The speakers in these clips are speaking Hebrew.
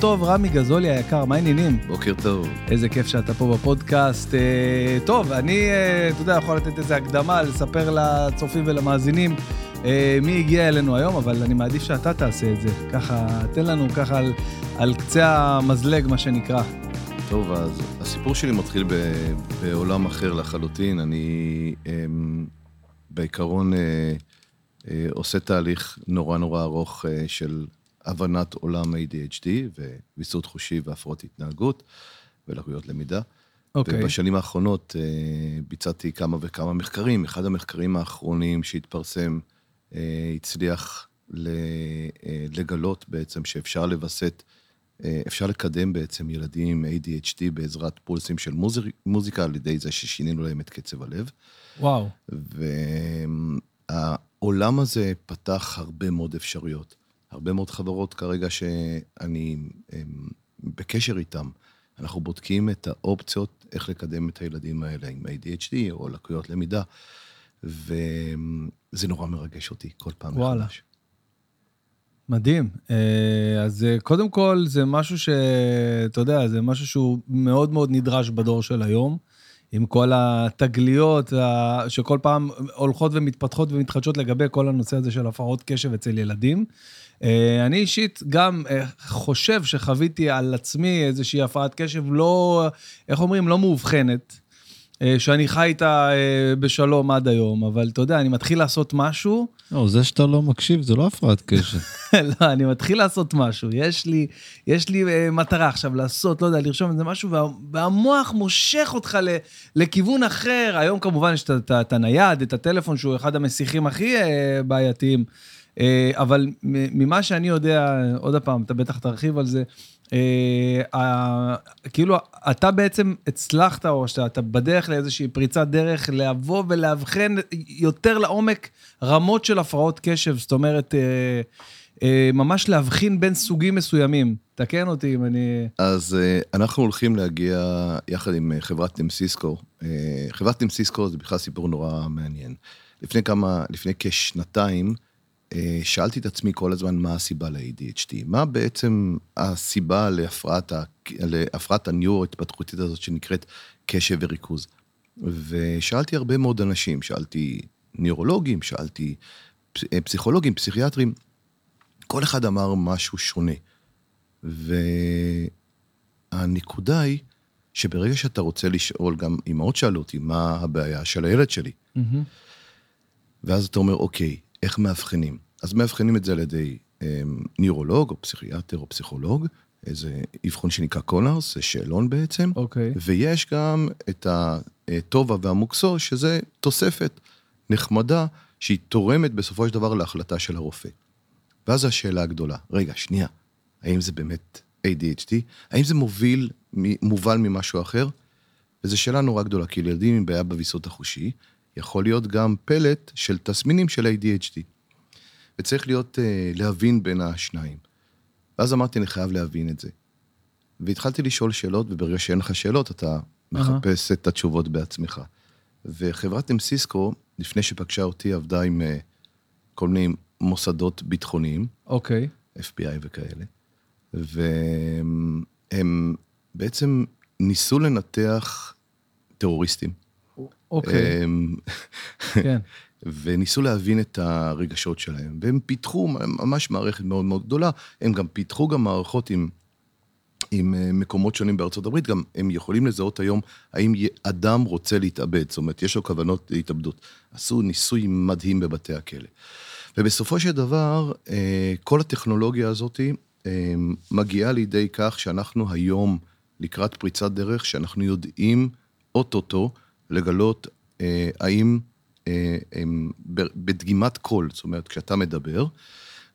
טוב, רמי גזולי היקר, מה העניינים? בוקר טוב. איזה כיף שאתה פה בפודקאסט. אה, טוב, אני, אה, אתה יודע, יכול לתת איזה הקדמה, לספר לצופים ולמאזינים אה, מי הגיע אלינו היום, אבל אני מעדיף שאתה תעשה את זה. ככה, תן לנו ככה על, על קצה המזלג, מה שנקרא. טוב, אז הסיפור שלי מתחיל ב, בעולם אחר לחלוטין. אני אה, בעיקרון אה, אה, עושה תהליך נורא נורא ארוך אה, של הבנת עולם ADHD וויסות חושי והפרעות התנהגות ולקויות למידה. אוקיי. ובשנים האחרונות אה, ביצעתי כמה וכמה מחקרים. אחד המחקרים האחרונים שהתפרסם אה, הצליח ל- אה, לגלות בעצם שאפשר לווסת, אה, אפשר לקדם בעצם ילדים עם ADHD בעזרת פולסים של מוזיק, מוזיקה על ידי זה ששינינו להם את קצב הלב. וואו. והעולם הזה פתח הרבה מאוד אפשרויות. הרבה מאוד חברות כרגע שאני הם, בקשר איתן. אנחנו בודקים את האופציות איך לקדם את הילדים האלה עם ADHD או לקויות למידה, וזה נורא מרגש אותי כל פעם וואלה. מחדש. מדהים. אה, אז אה, קודם כל, זה משהו שאתה יודע, זה משהו שהוא מאוד מאוד נדרש בדור של היום, עם כל התגליות שכל פעם הולכות ומתפתחות ומתחדשות לגבי כל הנושא הזה של הפרעות קשב אצל ילדים. אה, אני אישית גם אה, חושב שחוויתי על עצמי איזושהי הפרעת קשב לא, איך אומרים, לא מאובחנת. אה, שאני חי איתה בשלום עד היום, אבל אתה יודע, אני מתחיל לעשות משהו, לא, זה שאתה לא מקשיב זה לא הפרעת קשב. לא, אני מתחיל לעשות משהו. יש לי, יש לי מטרה עכשיו לעשות, לא יודע, לרשום איזה משהו, וה, והמוח מושך אותך ל, לכיוון אחר. היום כמובן יש את- הנייד, את הטלפון, שהוא אחד המסיחים הכי בעייתיים. Uh, אבל ממה שאני יודע, עוד פעם, אתה בטח תרחיב על זה, uh, כאילו, אתה בעצם הצלחת, או שאתה בדרך לאיזושהי פריצת דרך, לבוא ולאבחן יותר לעומק רמות של הפרעות קשב, זאת אומרת, אה, אה, ממש להבחין בין סוגים מסוימים. תקן אותי אם אני... אז אה, אנחנו הולכים להגיע יחד עם אה, חברת נמסיסקו. אה, חברת נמסיסקו זה בכלל סיפור נורא מעניין. לפני כמה, לפני כשנתיים, אה, שאלתי את עצמי כל הזמן מה הסיבה ל-ADHD. מה בעצם הסיבה להפרעת, ה- להפרעת הניורו-התפתחותית הזאת שנקראת קשב וריכוז. ושאלתי הרבה מאוד אנשים, שאלתי ניורולוגים, שאלתי אה, פסיכולוגים, פסיכיאטרים, כל אחד אמר משהו שונה. והנקודה היא שברגע שאתה רוצה לשאול, גם אמהות שאלו אותי, מה הבעיה של הילד שלי? מהמם. ואז אתה אומר, אוקיי, איך מאבחנים? אז מאבחנים את זה על ידי אמ, ניורולוג, או פסיכיאטר, או פסיכולוג, איזה אבחון שנקרא קונרס, זה שאלון בעצם. אוקיי. ויש גם את הטובה והמוקסו, שזה תוספת נחמדה, שהיא תורמת בסופו של דבר להחלטה של הרופא. ואז השאלה הגדולה, רגע, שנייה, האם זה באמת ADHD? האם זה מוביל, מובל ממשהו אחר? וזו שאלה נורא גדולה, כי לילדים עם בעיה בוויסות החושי, יכול להיות גם פלט של תסמינים של ADHD. וצריך להיות, אה, להבין בין השניים. ואז אמרתי, אני חייב להבין את זה. והתחלתי לשאול שאלות, וברגע שאין לך שאלות, אתה מחפש את התשובות בעצמך. וחברת אמסיסקו, לפני שפגשה אותי, עבדה עם אה, כל מיני מוסדות ביטחוניים, אוקיי. FBI וכאלה, והם בעצם ניסו לנתח טרוריסטים. אוקיי, הם- כן. וניסו להבין את הרגשות שלהם, והם פיתחו ממש מערכת מאוד מאוד גדולה, הם גם פיתחו גם מערכות עם, עם אה, מקומות שונים בארצות הברית, גם הם יכולים לזהות היום האם אדם רוצה להתאבד, זאת אומרת, יש לו כוונות להתאבדות. עשו ניסוי מדהים בבתי הכלא. ובסופו של דבר, אה, כל הטכנולוגיה הזאת אה, מגיעה לידי כך שאנחנו היום לקראת פריצת דרך, שאנחנו יודעים אוטוטו לגלות אה, האם אה, הם, בדגימת קול, זאת אומרת, כשאתה מדבר,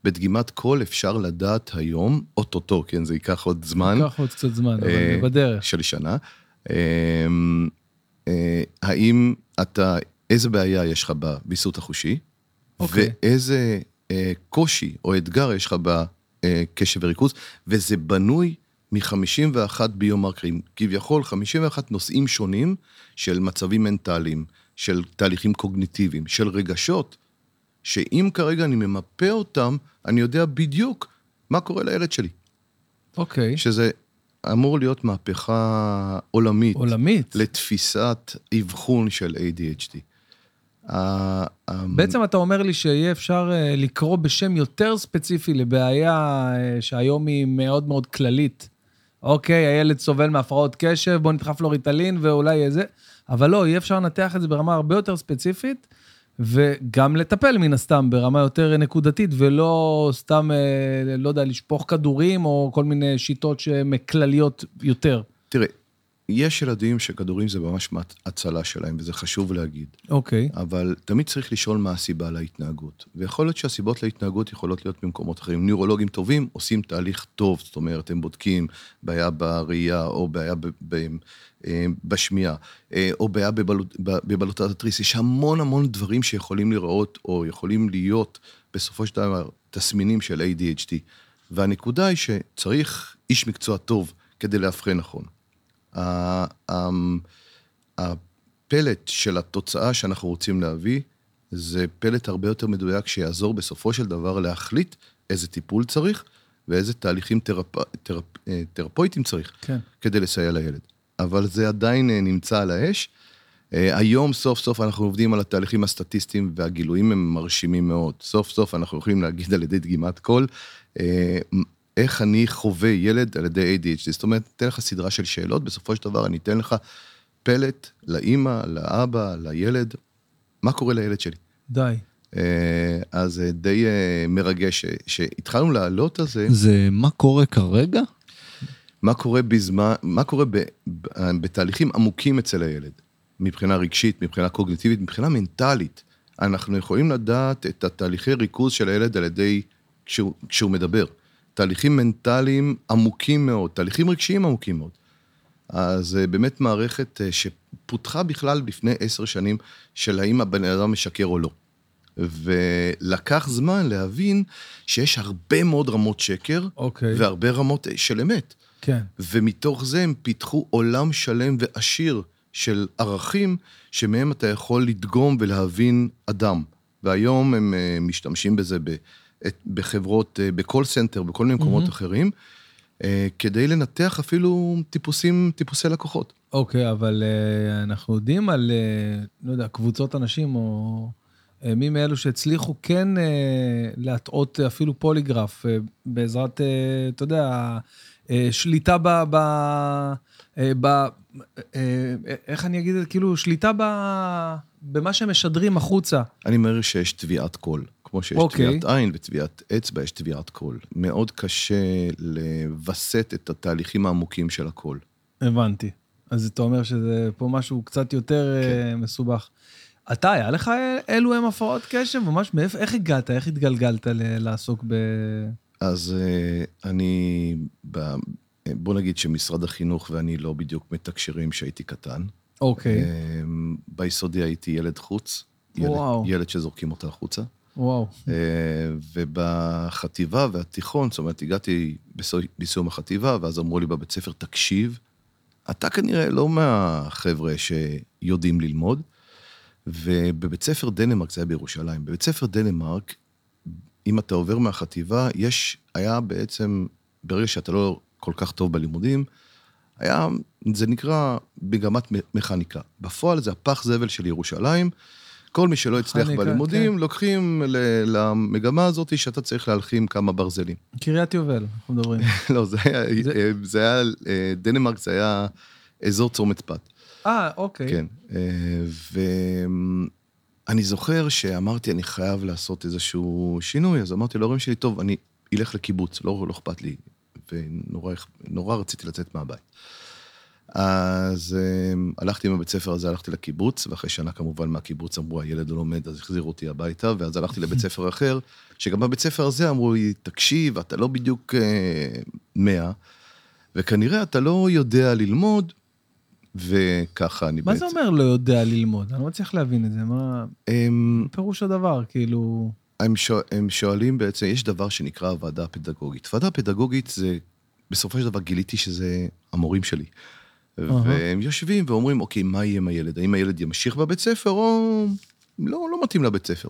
בדגימת קול אפשר לדעת היום, אוטוטו, כן, זה ייקח עוד זמן, קח עוד קצת זמן, אבל אה, בדרך. של שנה. אה, אה, האם אתה, איזה בעיה יש לך בוויסות החושי, אוקיי. ואיזה אה, קושי או אתגר יש לך בקשב וריכוז, וזה בנוי מ-51 ביומרקרים, כביכול 51 נושאים שונים של מצבים מנטליים, של תהליכים קוגניטיביים, של רגשות, שאם כרגע אני ממפה אותם, אני יודע בדיוק מה קורה לילד שלי. אוקיי. שזה אמור להיות מהפכה עולמית. עולמית. לתפיסת אבחון של ADHD. ה- בעצם אתה אומר לי שיהיה אפשר אה, לקרוא בשם יותר ספציפי לבעיה אה, שהיום היא מאוד מאוד כללית. אוקיי, הילד סובל מהפרעות קשב, בוא נדחף לו ריטלין ואולי איזה... אבל לא, יהיה אפשר לנתח את זה ברמה הרבה יותר ספציפית, וגם לטפל מן הסתם ברמה יותר נקודתית, ולא סתם, אה, לא יודע, לשפוך כדורים או כל מיני שיטות שהן כלליות יותר. תראה, יש ילדים שכדורים זה ממש הצלה שלהם, וזה חשוב להגיד. אוקיי, אבל תמיד צריך לשאול מה הסיבה להתנהגות. ויכול להיות שהסיבות להתנהגות יכולות להיות במקומות אחרים. ניורולוגים טובים עושים תהליך טוב, זאת אומרת, הם בודקים בעיה בראייה, או בעיה ב- ב- אה, בשמיעה, אה, או בעיה בבלוט- בבלוטת התריס. יש המון המון דברים שיכולים לראות, או יכולים להיות, בסופו של דבר, תסמינים של ADHD. והנקודה היא שצריך איש מקצוע טוב כדי לאבחן נכון. הפלט של התוצאה שאנחנו רוצים להביא, זה פלט הרבה יותר מדויק שיעזור בסופו של דבר להחליט איזה טיפול צריך ואיזה תהליכים תרפ... תרפ... אה, תרפויטיים צריך כן. כדי לסייע לילד. אבל זה עדיין אה, נמצא על האש. אה, היום סוף סוף אנחנו עובדים על התהליכים הסטטיסטיים והגילויים הם מרשימים מאוד. סוף סוף אנחנו יכולים להגיד על ידי דגימת קול, איך אני חווה ילד על ידי ADHD. זאת אומרת, אתן לך סדרה של שאלות, בסופו של דבר אני אתן לך פלט לאימא, לאבא, לילד, מה קורה לילד שלי. די. אה, אז זה די אה, מרגש שהתחלנו לעלות על זה. זה מה קורה כרגע? מה קורה בזמן, מה קורה ב, ב, בתהליכים עמוקים אצל הילד, מבחינה רגשית, מבחינה קוגניטיבית, מבחינה מנטלית. אנחנו יכולים לדעת את התהליכי ריכוז של הילד על ידי, כשהוא, כשהוא מדבר. תהליכים מנטליים עמוקים מאוד, תהליכים רגשיים עמוקים מאוד. אז זה באמת מערכת אה, שפותחה בכלל לפני עשר שנים, של האם הבן אדם משקר או לא. ולקח זמן להבין שיש הרבה מאוד רמות שקר, אוקיי. והרבה רמות של אמת. כן. ומתוך זה הם פיתחו עולם שלם ועשיר של ערכים שמהם אתה יכול לדגום ולהבין אדם. והיום הם אה, משתמשים בזה ב- את- בחברות, אה, ב call center, בכל מיני מקומות מהמם. אחרים, אה, כדי לנתח אפילו טיפוסים, טיפוסי לקוחות. אוקיי, אבל uh, אנחנו יודעים על, uh, לא יודע, קבוצות אנשים או uh, מי מאלו שהצליחו כן uh, להטעות אפילו פוליגרף uh, בעזרת, uh, אתה יודע, uh, שליטה ב... ב, uh, ב איך אני אגיד את זה? כאילו, שליטה ב, במה שהם משדרים החוצה. אני אומר שיש טביעת קול. כמו שיש אוקיי. טביעת עין וטביעת אצבע, יש טביעת קול. מאוד קשה לווסת את התהליכים העמוקים של הקול. הבנתי. אז אתה אומר שזה פה משהו קצת יותר כן. מסובך. אתה, היה לך אלו הם הפרעות קשב? ממש, מאיפה, איך הגעת? איך התגלגלת ל- לעסוק ב... אז אה, אני, ב- בוא נגיד שמשרד החינוך ואני לא בדיוק מתקשרים כשהייתי קטן. אוקיי, אה, ביסודי הייתי ילד חוץ. ילד, וואו. ילד שזורקים אותה החוצה. וואו. אה, ובחטיבה והתיכון, זאת אומרת, הגעתי בסיום החטיבה, ואז אמרו לי בבית ספר, תקשיב, אתה כנראה לא מהחבר'ה שיודעים ללמוד. ובבית ספר דנמרק, זה היה בירושלים, בבית ספר דנמרק, אם אתה עובר מהחטיבה, יש, היה בעצם, ברגע שאתה לא כל כך טוב בלימודים, היה, זה נקרא מגמת מכניקה. בפועל זה הפח זבל של ירושלים. כל מי שלא הצליח מכניקה, בלימודים, כן. לוקחים ל- למגמה הזאת שאתה צריך להלחים כמה ברזלים. קריית יובל, אנחנו מדברים. לא, זה היה, זה- זה היה, אה, דנמרק זה היה אזור צומת פת. אה, אוקיי. כן. ואני זוכר שאמרתי, אני חייב לעשות איזשהו שינוי, אז אמרתי להורים שלי, טוב, אני אלך לקיבוץ, לא, לא אכפת לי, ונורא נורא רציתי לצאת מהבית. אז um, הלכתי עם הבית ספר הזה, הלכתי לקיבוץ, ואחרי שנה כמובן מהקיבוץ אמרו, הילד לא לומד, אז החזירו אותי הביתה, ואז הלכתי לבית ספר אחר, שגם בבית ספר הזה אמרו לי, תקשיב, אתה לא בדיוק uh, מאה, וכנראה אתה לא יודע ללמוד, וככה אני מה בעצם... זה אומר לא יודע ללמוד? אני לא מצליח להבין את זה. מה הם, פירוש הדבר? כאילו... הם, שואל, הם שואלים בעצם, יש דבר שנקרא הוועדה הפדגוגית. ועדה פדגוגית זה, בסופו של דבר גיליתי שזה המורים שלי. והם יושבים ואומרים, אוקיי, מה יהיה עם הילד? האם הילד ימשיך בבית ספר או לא, לא מתאים לבית ספר?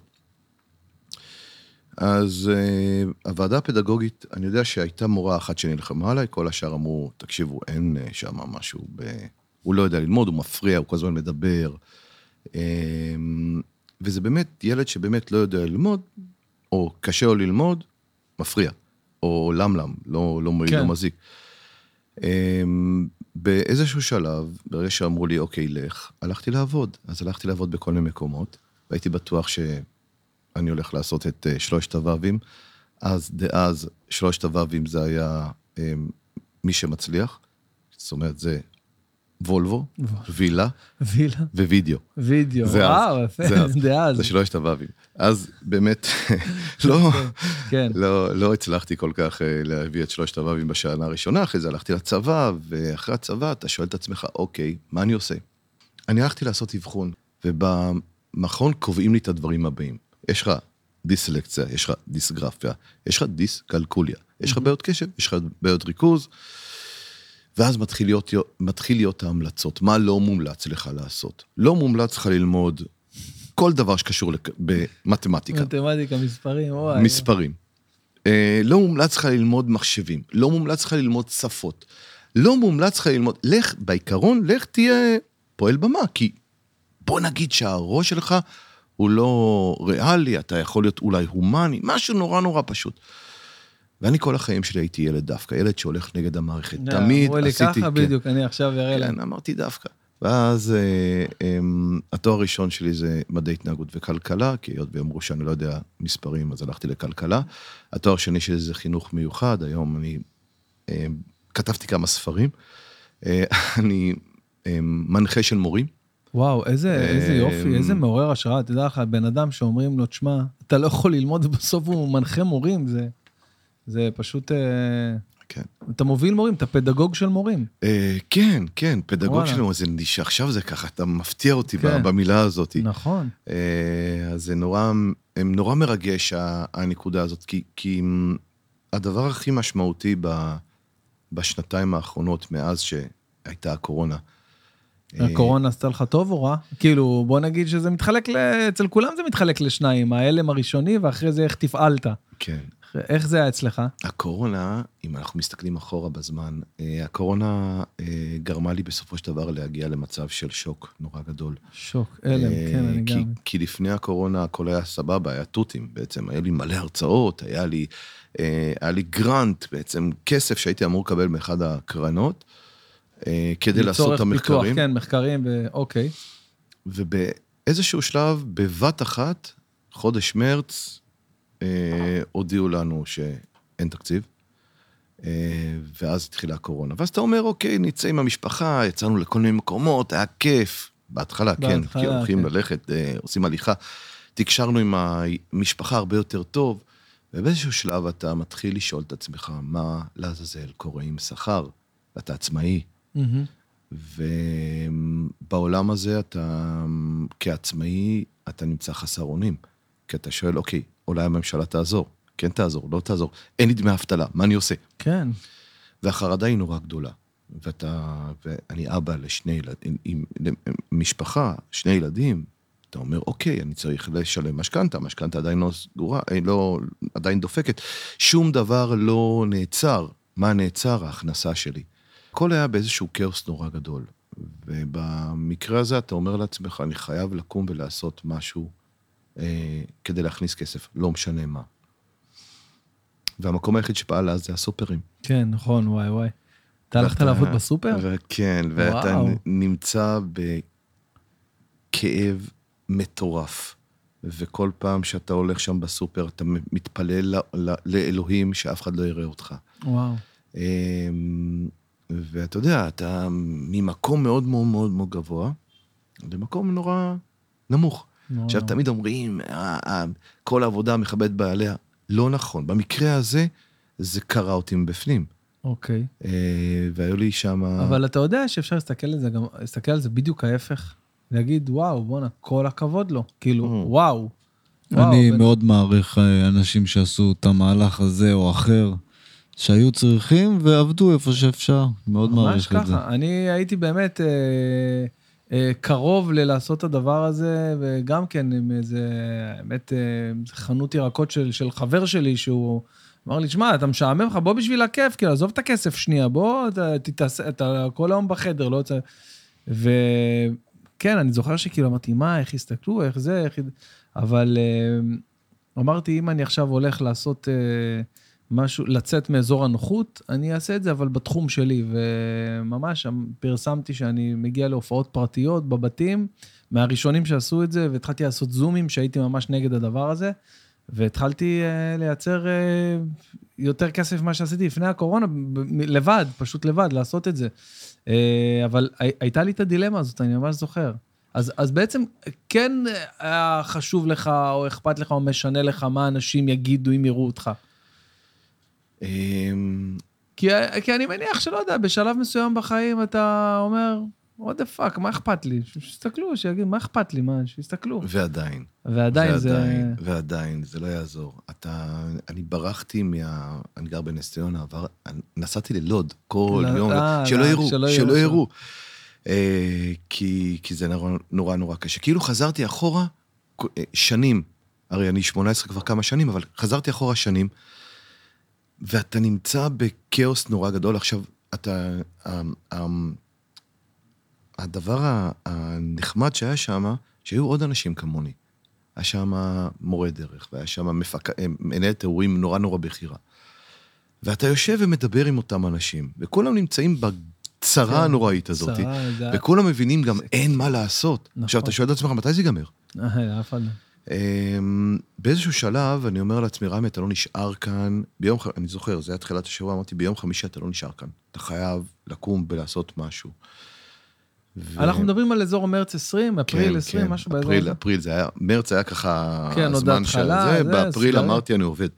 אז uh, הוועדה הפדגוגית, אני יודע שהייתה מורה אחת שנלחמה עליי, כל השאר אמרו, תקשיבו, אין uh, שם משהו, ב... הוא לא יודע ללמוד, הוא מפריע, הוא כל הזמן מדבר. Um, וזה באמת ילד שבאמת לא יודע ללמוד, או קשה לו ללמוד, מפריע. או למלם, לא, לא מועיל, כן. לא מזיק. Um, באיזשהו שלב, ברגע שאמרו לי, אוקיי, לך, הלכתי לעבוד. אז הלכתי לעבוד בכל מיני מקומות, והייתי בטוח שאני הולך לעשות את uh, שלושת הו"בים. אז דאז, שלושת הו"בים זה היה um, מי שמצליח, זאת אומרת, זה וולבו, וילה וילה, ווידאו. וידאו, וואו, יפה, זה אז. זה אז. זה שלושת הו"בים. אז באמת, לא, כן, לא, לא הצלחתי כל כך אה, להביא את שלושת הו"בים בשנה הראשונה, אחרי זה הלכתי לצבא, ואחרי הצבא אתה שואל את עצמך, אוקיי, מה אני עושה? אני הלכתי לעשות אבחון, ובמכון קובעים לי את הדברים הבאים. יש לך דיסלקציה, יש לך דיסגרפיה, יש לך דיסקלקוליה, יש לך בעיות קשב, יש לך בעיות ריכוז, ואז מתחיל להיות, מתחיל להיות ההמלצות, מה לא מומלץ לך לעשות. לא מומלץ לך ללמוד כל דבר שקשור לק... במתמטיקה. מתמטיקה, מספרים, וואי. מספרים. אה, לא מומלץ לך ללמוד מחשבים, לא מומלץ לך ללמוד שפות, לא מומלץ לך ללמוד, לך, בעיקרון, לך תהיה פועל במה, כי בוא נגיד שהראש שלך הוא לא ריאלי, אתה יכול להיות אולי הומני, משהו נורא נורא פשוט. ואני כל החיים שלי הייתי ילד דווקא, ילד שהולך נגד המערכת. נה, תמיד אמרו לי עשיתי... ככה כן. בדיוק, אני עכשיו אראה להם. כן, אמרתי דווקא. ואז אה, אה, התואר הראשון שלי זה מדעי התנהגות וכלכלה, כי היות ואמרו שאני לא יודע מספרים, אז הלכתי לכלכלה. התואר השני שלי זה חינוך מיוחד, היום אני אה, כתבתי כמה ספרים. אה, אני אה, מנחה של מורים. וואו, איזה, איזה אה, יופי, איזה מעורר השראה. תדע לך, בן אדם שאומרים לו, תשמע, אתה לא יכול ללמוד, ובסוף הוא מנחה מורים, זה, זה פשוט... אה, כן. אתה מוביל מורים, אתה פדגוג של מורים. אה, כן, כן, פדגוג וואלה. שלנו, זה נישה, עכשיו זה ככה, אתה מפתיע אותי כן. במילה הזאת. נכון. אה, אז זה נורא, הם נורא מרגש, הנקודה הזאת, כי, כי הדבר הכי משמעותי ב, בשנתיים האחרונות, מאז שהייתה הקורונה, אה, הקורונה עשתה לך טוב או רע? כאילו, בוא נגיד שזה מתחלק, ל... אצל כולם זה מתחלק לשניים, ההלם הראשוני, ואחרי זה איך תפעלת. כן. איך זה היה אצלך? הקורונה, אם אנחנו מסתכלים אחורה בזמן, אה, הקורונה אה, גרמה לי בסופו של דבר להגיע למצב של שוק נורא גדול. שוק, הלם, אה, כן, אני כי, גם. כי לפני הקורונה הכל היה סבבה, היה תותים בעצם, היה לי מלא הרצאות, היה לי, היה לי גרנט בעצם, כסף שהייתי אמור לקבל מאחד הקרנות, כדי לעשות את לצורך פיתוח, המחקרים. כן, מחקרים, אוקיי. ובאיזשהו שלב, בבת אחת, חודש מרץ, הודיעו לנו שאין תקציב, אה, ואז התחילה הקורונה. ואז אתה אומר, אוקיי, נצא עם המשפחה, יצאנו לכל מיני מקומות, היה כיף. בהתחלה, כן, בהתחלה, כי הולכים כן. ללכת, אה, עושים הליכה. תקשרנו עם המשפחה הרבה יותר טוב, ובאיזשהו שלב אתה מתחיל לשאול את עצמך, מה לעזאזל קורה עם שכר? אתה עצמאי, מהמם. ובעולם הזה אתה, כעצמאי, אתה נמצא חסר אונים. כי אתה שואל, אוקיי, אולי הממשלה תעזור. כן תעזור, לא תעזור. אין לי דמי אבטלה, מה אני עושה? כן, והחרדה היא נורא גדולה. ואתה, ואני אבא לשני ילדים, עם, עם משפחה, שני ילדים, אתה אומר, אוקיי, אני צריך לשלם משכנתה, המשכנתה עדיין לא סגורה, אה, לא, עדיין דופקת. שום דבר לא נעצר. מה נעצר? ההכנסה שלי. הכל היה באיזשהו כאוס נורא גדול. ובמקרה הזה אתה אומר לעצמך, אני חייב לקום ולעשות משהו כדי להכניס כסף, לא משנה מה. והמקום היחיד שפעל אז זה הסופרים. כן, נכון, וואי וואי. אתה הלכת לעבוד בסופר? כן, ואתה נמצא בכאב מטורף. וכל פעם שאתה הולך שם בסופר, אתה מתפלל לאלוהים שאף אחד לא יראה אותך. וואו. אמ, ואתה יודע, אתה ממקום מאוד מאוד מאוד מאוד גבוה, למקום נורא נמוך. נורא עכשיו, נורא. תמיד אומרים, "אה, אה, כל העבודה מכבדת בעליה. לא נכון. במקרה הזה, זה קרה אותי מבפנים. אוקיי. אה, והיו לי שם... אבל אתה יודע שאפשר להסתכל על זה גם, להסתכל על זה בדיוק ההפך. להגיד, וואו, בואנה, כל הכבוד לו. כאילו, Mm. וואו. וואו, אני בן- מאוד מעריך אה, אנשים שעשו את המהלך הזה או אחר, שהיו צריכים ועבדו איפה שאפשר. מאוד ממש מעריך את זה. ככה. אני הייתי באמת, אה, קרוב ללעשות את הדבר הזה, וגם כן עם איזה, האמת, אה, חנות ירקות של, של חבר שלי, שהוא אמר לי, שמע, אתה משעמם לך, בוא בשביל הכיף, כאילו, עזוב את הכסף שנייה, בוא, אתה תתעשה, אתה כל היום בחדר, לא יוצא... וכן, אני זוכר שכאילו אמרתי, מה, איך יסתכלו, איך זה, איך... אבל אה, אמרתי, אם אני עכשיו הולך לעשות אה, משהו, לצאת מאזור הנוחות, אני אעשה את זה, אבל בתחום שלי. וממש פרסמתי שאני מגיע להופעות פרטיות בבתים, מהראשונים שעשו את זה, והתחלתי לעשות זומים, שהייתי ממש נגד הדבר הזה. והתחלתי uh, לייצר uh, יותר כסף ממה שעשיתי לפני הקורונה, לבד, פשוט לבד, לעשות את זה. Uh, אבל הייתה לי את הדילמה הזאת, אני ממש זוכר. אז, אז בעצם כן היה חשוב לך, או אכפת לך, או משנה לך מה אנשים יגידו אם יראו אותך. אמ, כי, כי אני מניח שלא יודע, בשלב מסוים בחיים אתה אומר, what the fuck, מה אכפת לי? שיסתכלו, שיגידו, מה אכפת לי? מה, שיסתכלו. ועדיין. ועדיין, זה... ועדיין, זה לא יעזור. אתה, אני ברחתי מה... אני גר בנס ציונה, עבר, נסעתי ללוד כל לא, יום, אה, שלא לא, יראו, שלא שלא יראו. יראו. אה, כי, כי זה נורא, נורא נורא קשה. כאילו חזרתי אחורה אה, שנים, הרי אני 18 כבר כמה שנים, אבל חזרתי אחורה שנים, ואתה נמצא בכאוס נורא גדול. עכשיו, אתה... אה, אה, הדבר הנחמד שהיה שם, שהיו עוד אנשים כמוני. היה שם מורה דרך, והיה שם מפק... אה, מנהל תיאורים נורא נורא בכירה. ואתה יושב ומדבר עם אותם אנשים, וכולם נמצאים בצרה כן, הנוראית הזאת, צרה, וכולם מבינים גם אין מה לעשות. נכון. עכשיו, אתה שואל את עצמך, מתי זה ייגמר? אה, אף אחד לא. אמ, באיזשהו שלב אני אומר לעצמי, רמי, אתה לא נשאר כאן. ביום, אני זוכר, זה היה תחילת השבוע, אמרתי, ביום חמישי אתה לא נשאר כאן. אתה חייב לקום ולעשות משהו. ו- אנחנו מדברים על אזור מרץ 20, אפריל כן, 20, כן, משהו באזור אפריל, הזה. אפריל, זה היה, מרץ היה ככה כן, הזמן של זה, זה, באפריל סגרים. אמרתי, אני עובד.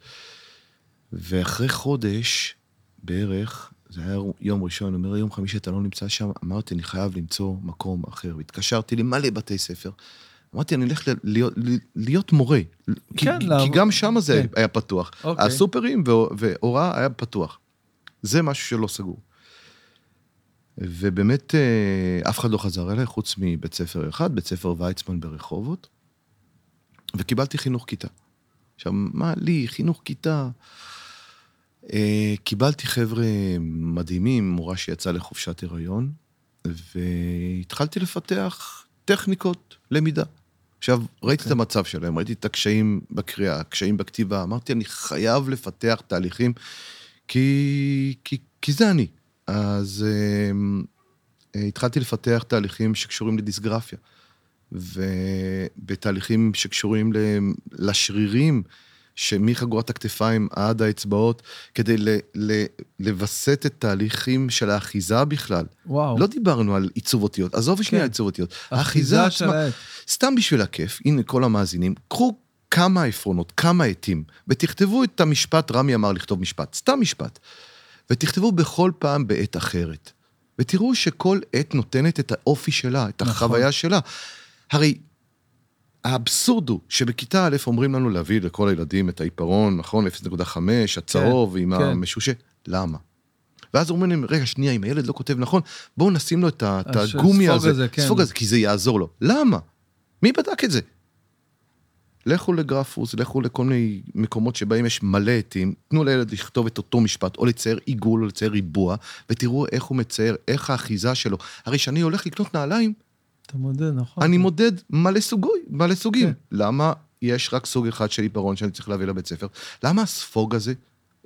ואחרי חודש, בערך, זה היה יום ראשון, אומר, יום חמישי אתה לא נמצא שם, אמרתי, אני חייב למצוא מקום אחר. והתקשרתי למלא בתי ספר. אמרתי, אני ל- להיות, להיות מורה. כי, כן, כי לעבוד- גם שם זה כן. היה פתוח. אוקיי. הסופרים והור- והוראה היה פתוח. זה משהו שלא סגור. ובאמת, אה, אף אחד לא חזר אליי, חוץ מבית ספר אחד, בית ספר ויצמן ברחובות, וקיבלתי חינוך כיתה. עכשיו, מה לי, חינוך כיתה? אה, קיבלתי חבר'ה מדהימים, מורה שיצאה לחופשת הריון, והתחלתי לפתח טכניקות למידה. עכשיו, ראיתי את המצב שלהם, ראיתי את הקשיים בקריאה, הקשיים בכתיבה, אמרתי, אני חייב לפתח תהליכים, כי, כי, כי זה אני. אז אה, אה, התחלתי לפתח תהליכים שקשורים לדיסגרפיה, ובתהליכים שקשורים ל- לשרירים, שמחגורת הכתפיים עד האצבעות, כדי ל- ל- לווסת את תהליכים של האחיזה בכלל. וואו. לא דיברנו על עיצוב אותיות, עזוב שנייה כן. עיצוב אותיות. אחיזה האחיזה עצמה, העט. סתם בשביל הכיף, הנה כל המאזינים, קחו כמה עפרונות, כמה עטים, ותכתבו את המשפט, רמי אמר לכתוב משפט, סתם משפט, ותכתבו בכל פעם בעת אחרת. ותראו שכל עת נותנת את האופי שלה, את נכון. החוויה שלה. הרי האבסורד הוא שבכיתה א' אומרים לנו להביא לכל הילדים את העיפרון, נכון? 0.5, הצהוב עם כן. המשושה. למה? ואז אומרים להם, רגע, שנייה, אם הילד לא כותב נכון, בואו נשים לו את הגומי הזה. הזה, כן. ספוג הזה, כי זה יעזור לו. למה? מי בדק את זה? לכו לגרפוס, לכו לכל מיני מקומות שבהם יש מלא עטים, תנו לילד לכתוב את אותו משפט, או לצייר עיגול, או לצייר ריבוע, ותראו איך הוא מצייר, איך האחיזה שלו. הרי כשאני הולך לקנות נעליים, אתה מודד, נכון. אני מודד מלא סוגוי, מלא סוגים. כן. למה יש רק סוג אחד של עיפרון שאני צריך להביא לבית ספר? למה הספוג הזה?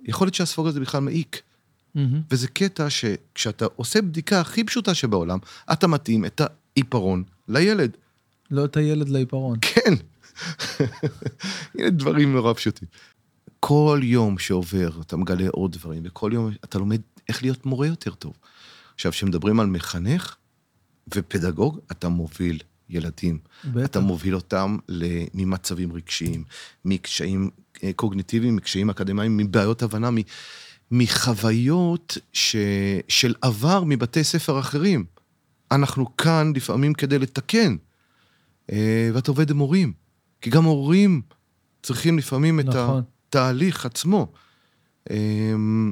יכול להיות שהספוג הזה בכלל מעיק. מהמם. וזה קטע שכשאתה עושה בדיקה הכי פשוטה שבעולם, אתה מתאים את העיפרון לילד. לא את הילד לעיפרון. כן. הנה דברים נורא פשוטים. כל יום שעובר אתה מגלה עוד דברים, וכל יום אתה לומד איך להיות מורה יותר טוב. עכשיו, כשמדברים על מחנך ופדגוג, אתה מוביל ילדים. בטח. אתה מוביל אותם ממצבים רגשיים, מקשיים אה, קוגניטיביים, מקשיים אקדמיים, מבעיות הבנה, מ- מחוויות ש... של עבר מבתי ספר אחרים. אנחנו כאן לפעמים כדי לתקן, אה, ואתה עובד עם הורים, כי גם הורים צריכים לפעמים את נכון. התהליך עצמו. אמ,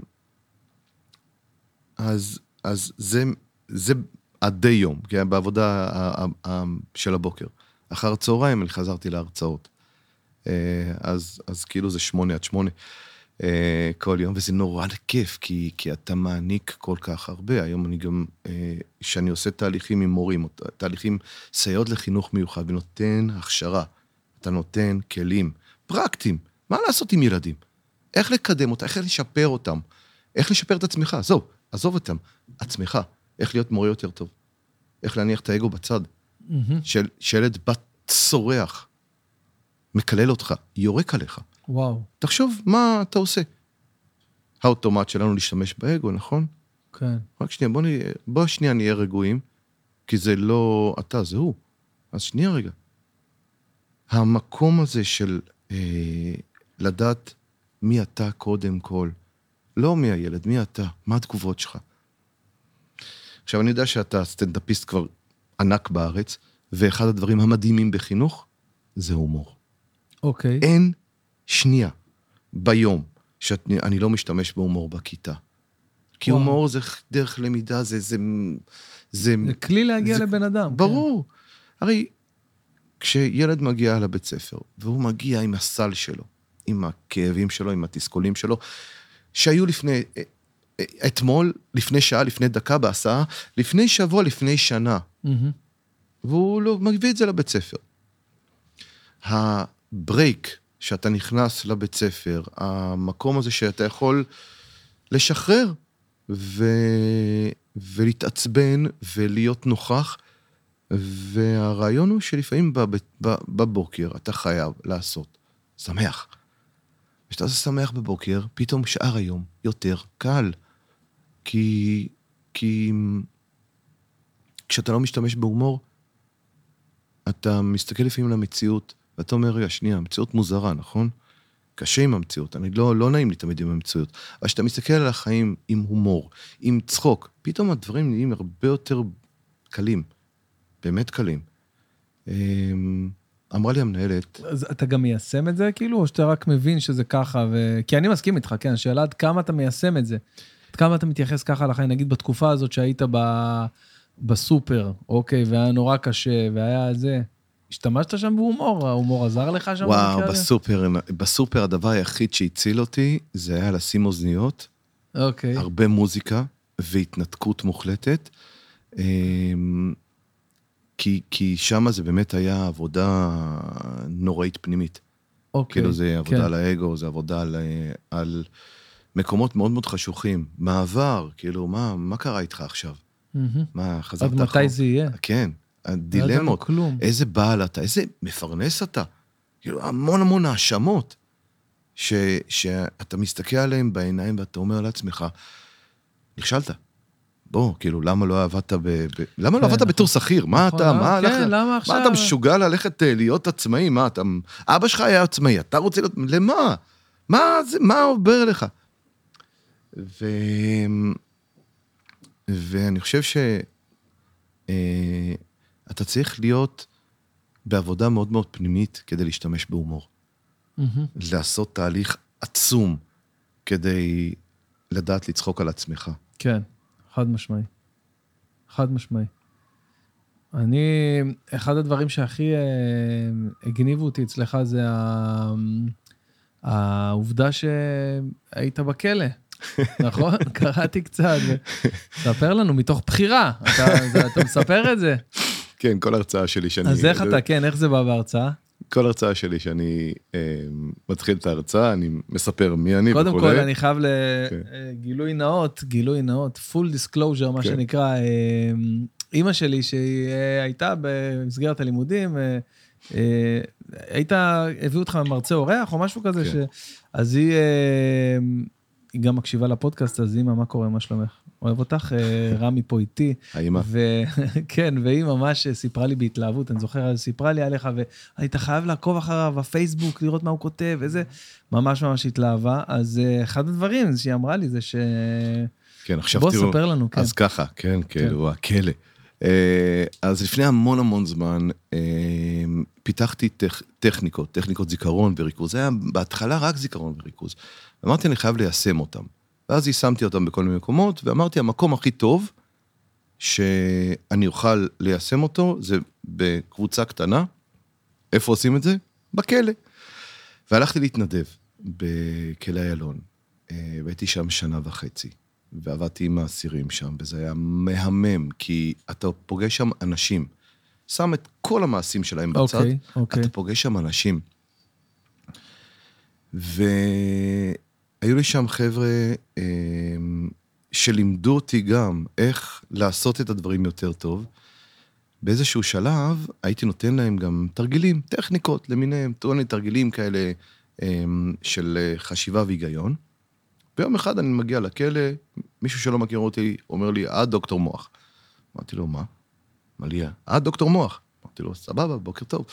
אז, אז זה, זה עד די יום, כן, בעבודה של הבוקר. אחר הצהריים אני חזרתי להרצאות. אה, אז, אז כאילו זה שמונה עד שמונה אה, כל יום, וזה נורא כיף, כי, כי אתה מעניק כל כך הרבה. היום אני גם, כשאני עושה תהליכים עם מורים, תהליכים, סייעות לחינוך מיוחד, ונותן הכשרה, אתה נותן כלים פרקטיים, מה לעשות עם ילדים? איך לקדם אותם, איך לשפר אותם, איך לשפר את עצמך, עזוב, עזוב אותם, עצמך, איך להיות מורה יותר טוב, איך להניח את האגו בצד. מהמם. של שילד בת צורח, מקלל אותך, יורק עליך. וואו, תחשוב מה אתה עושה. האוטומט שלנו להשתמש באגו, נכון? כן. רק שנייה, בוא, נהיה, בוא שנייה נהיה רגועים, כי זה לא אתה, זה הוא. אז שנייה רגע. המקום הזה של אה, לדעת מי אתה קודם כל, לא מי הילד, מי אתה, מה התגובות שלך. עכשיו, אני יודע שאתה סטנדאפיסט כבר ענק בארץ, ואחד הדברים המדהימים בחינוך זה הומור. אוקיי. אין שנייה ביום שאני לא משתמש בהומור בכיתה. כי וואו. הומור זה דרך למידה, זה... זה, זה זה כלי להגיע זה- לבן אדם. כן. ברור. הרי כשילד מגיע לבית ספר, והוא מגיע עם הסל שלו, עם הכאבים שלו, עם התסכולים שלו, שהיו לפני, אתמול, לפני שעה, לפני דקה בהסעה, לפני שבוע, לפני שנה. והוא לא מביא את זה לבית ספר. הברייק שאתה נכנס לבית ספר, המקום הזה שאתה יכול לשחרר ו... ולהתעצבן ולהיות נוכח, והרעיון הוא שלפעמים בב... בבוקר אתה חייב לעשות שמח. כשאתה עושה שמח בבוקר, פתאום שאר היום יותר קל. כי... כי כשאתה לא משתמש בהומור, אתה מסתכל לפעמים על המציאות, ואתה אומר, רגע, שנייה, המציאות מוזרה, נכון? קשה עם המציאות, אני לא, לא נעים לי תמיד עם המציאות. אבל כשאתה מסתכל על החיים עם הומור, עם צחוק, פתאום הדברים נהיים הרבה יותר קלים. באמת קלים. אמ, אמרה לי המנהלת, אז אתה גם מיישם את זה, כאילו, או שאתה רק מבין שזה ככה? ו... כי אני מסכים איתך, כן, השאלה עד כמה אתה מיישם את זה. כמה אתה מתייחס ככה לחיים, נגיד בתקופה הזאת שהיית ב... בסופר, אוקיי, והיה נורא קשה, והיה זה, השתמשת שם בהומור? ההומור עזר לך שם? וואו? בסופר, בסופר הדבר היחיד שהציל אותי, זה היה לשים אוזניות, אוקיי. הרבה מוזיקה והתנתקות מוחלטת. אמ, כי, כי שם זה באמת היה עבודה נוראית פנימית. אוקיי. כאילו זה עבודה כן. על האגו, זה עבודה על, על מקומות מאוד מאוד חשוכים. מעבר, כאילו, מה, מה קרה איתך עכשיו? מהמם. מה, חזרת עד מתי זה יהיה? כן, לא הדילמות. כלום. איזה בעל אתה, איזה מפרנס אתה. כאילו, המון המון האשמות, ש, שאתה מסתכל עליהן בעיניים ואתה אומר לעצמך, נכשלת. בוא, כאילו, למה לא עבדת ב... ב... למה לא כן, עבדת נכון. בתור שכיר? מה נכון, אתה, אה, מה כן, הלך... למה מה עכשיו? אתה משוגע ללכת אה, להיות עצמאי? מה אתה... אבא שלך היה עצמאי, אתה רוצה להיות... למה? מה זה, מה עובר לך? ו... ואני חושב ש... אה, צריך להיות בעבודה מאוד מאוד פנימית כדי להשתמש בהומור. מהמם. לעשות תהליך עצום כדי לדעת לצחוק על עצמך. כן, חד משמעי. חד משמעי. אני, אחד הדברים שהכי אה, הגניבו אותי אצלך זה ה, העובדה שהיית בכלא, נכון? קראתי קצת. ספר לנו, מתוך בחירה, אתה, מספר את זה. כן, כל הרצאה שלי שאני... אז איך אתה, כן, איך זה בא בהרצאה? כל הרצאה שלי שאני אה, מתחיל את ההרצאה, אני מספר מי אני קודם וכולי. כל, אני חייב כן. לגילוי נאות, גילוי נאות, full disclosure, מה כן. שנקרא. אה, אימא שלי, שהיא אה, הייתה במסגרת הלימודים, אה, אה, היית, הביאו אותך מרצה אורח או משהו כזה, כן. ש... אז היא, אה, היא גם מקשיבה לפודקאסט, אז אימא, מה קורה, מה שלומך? אוהב אותך, אה, רמי פה איתי. האמא. וכן, והיא ממש סיפרה לי בהתלהבות, אני זוכר, אז סיפרה לי עליך, והיית חייב לעקוב אחריו בפייסבוק, לראות מה הוא כותב, וזה, ממש ממש התלהבה. אז אה, אחד הדברים שהיא אמרה לי זה ש... כן, עכשיו בוא, תראו. ספר לנו, כן. אז ככה, כן, כאילו, הכלא. אה, אז לפני המון המון זמן פיתחתי טכ- טכניקות, טכניקות זיכרון וריכוז. זה היה בהתחלה רק זיכרון וריכוז. אמרתי, אני חייב ליישם אותם. ואז יישמתי אותם בכל מיני מקומות, ואמרתי, המקום הכי טוב שאני אוכל ליישם אותו, זה בקבוצה קטנה. איפה עושים את זה? בכלא. והלכתי להתנדב בכלא איילון, אה, והייתי שם שנה וחצי, ועבדתי עם האסירים שם, וזה היה מהמם, כי אתה פוגש שם אנשים. שם את כל המעשים שלהם בצד, אוקיי, אוקיי. אתה פוגש שם אנשים. והיו לי שם חבר'ה אה, שלימדו אותי גם איך לעשות את הדברים יותר טוב. באיזשהו שלב הייתי נותן להם גם תרגילים, טכניקות למיניהם, מיני תרגילים כאלה אה, של אה, חשיבה והיגיון. ביום אחד אני מגיע לכלא, מישהו שלא מכיר אותי אומר לי, את דוקטור מוח. אמרתי לו, מה? אמר לי, את דוקטור מוח. אמרתי לו, סבבה, בוקר טוב.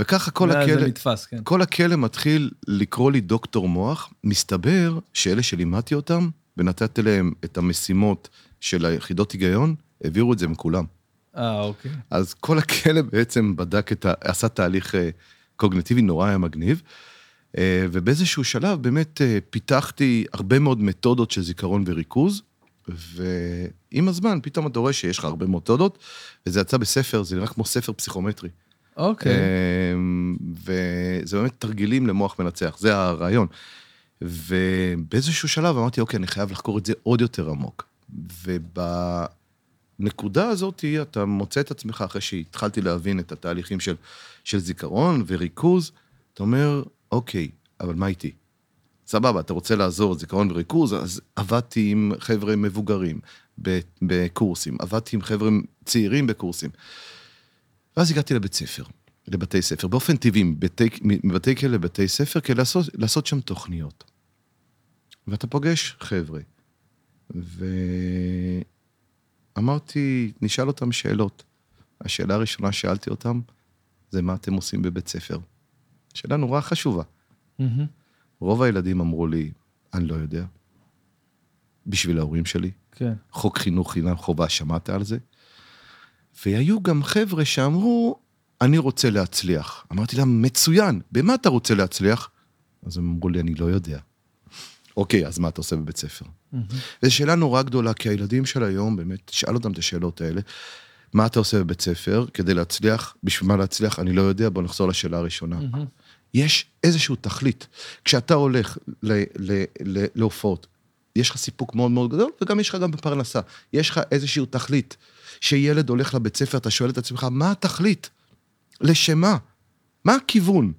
וככה כל הכלא, נתפס, כן. כל הכלא מתחיל לקרוא לי דוקטור מוח. מסתבר שאלה שלימדתי אותם ונתתי להם את המשימות של היחידות היגיון, העבירו את זה מכולם. אה, אוקיי. אז כל הכלא בעצם בדק את ה... עשה תהליך אה, קוגניטיבי נורא היה מגניב. אה, ובאיזשהו שלב באמת אה, פיתחתי הרבה מאוד מתודות של זיכרון וריכוז, ועם הזמן פתאום אתה רואה שיש לך הרבה מתודות, וזה יצא בספר, זה נראה כמו ספר פסיכומטרי. אוקיי. אמ, וזה באמת תרגילים למוח מנצח, זה הרעיון. ובאיזשהו שלב אמרתי, אוקיי, אני חייב לחקור את זה עוד יותר עמוק. ובנקודה הזאת אתה מוצא את עצמך, אחרי שהתחלתי להבין את התהליכים של, של זיכרון וריכוז, אתה אומר, אוקיי, אבל מה איתי? סבבה, אתה רוצה לעזור זיכרון וריכוז, אז עבדתי עם חבר'ה מבוגרים בקורסים, עבדתי עם חבר'ה צעירים בקורסים. ואז הגעתי לבית ספר, לבתי ספר, באופן טבעי, מבתי, מבתי כלא לבתי ספר, כדי לעשות, לעשות שם תוכניות. ואתה פוגש חבר'ה, ואמרתי, נשאל אותם שאלות. השאלה הראשונה ששאלתי אותם, זה מה אתם עושים בבית ספר. שאלה נורא חשובה. מהמם. רוב הילדים אמרו לי, אני לא יודע. בשביל ההורים שלי. כן. חוק חינוך חינם חובה, שמעת על זה? והיו גם חבר'ה שאמרו, אני רוצה להצליח. אמרתי להם, מצוין, במה אתה רוצה להצליח? אז הם אמרו לי, אני לא יודע. אוקיי, אז מה אתה עושה בבית ספר? וזו שאלה נורא גדולה, כי הילדים של היום, באמת, תשאל אותם את השאלות האלה. מה אתה עושה בבית ספר כדי להצליח? בשביל מה להצליח? אני לא יודע, בוא נחזור לשאלה הראשונה. יש איזשהו תכלית. כשאתה הולך ל- ל- ל- להופעות, יש לך סיפוק מאוד מאוד גדול, וגם יש לך גם בפרנסה. יש לך איזשהו תכלית. שילד הולך לבית ספר, אתה שואל את עצמך, מה התכלית? לשם מה? מה הכיוון?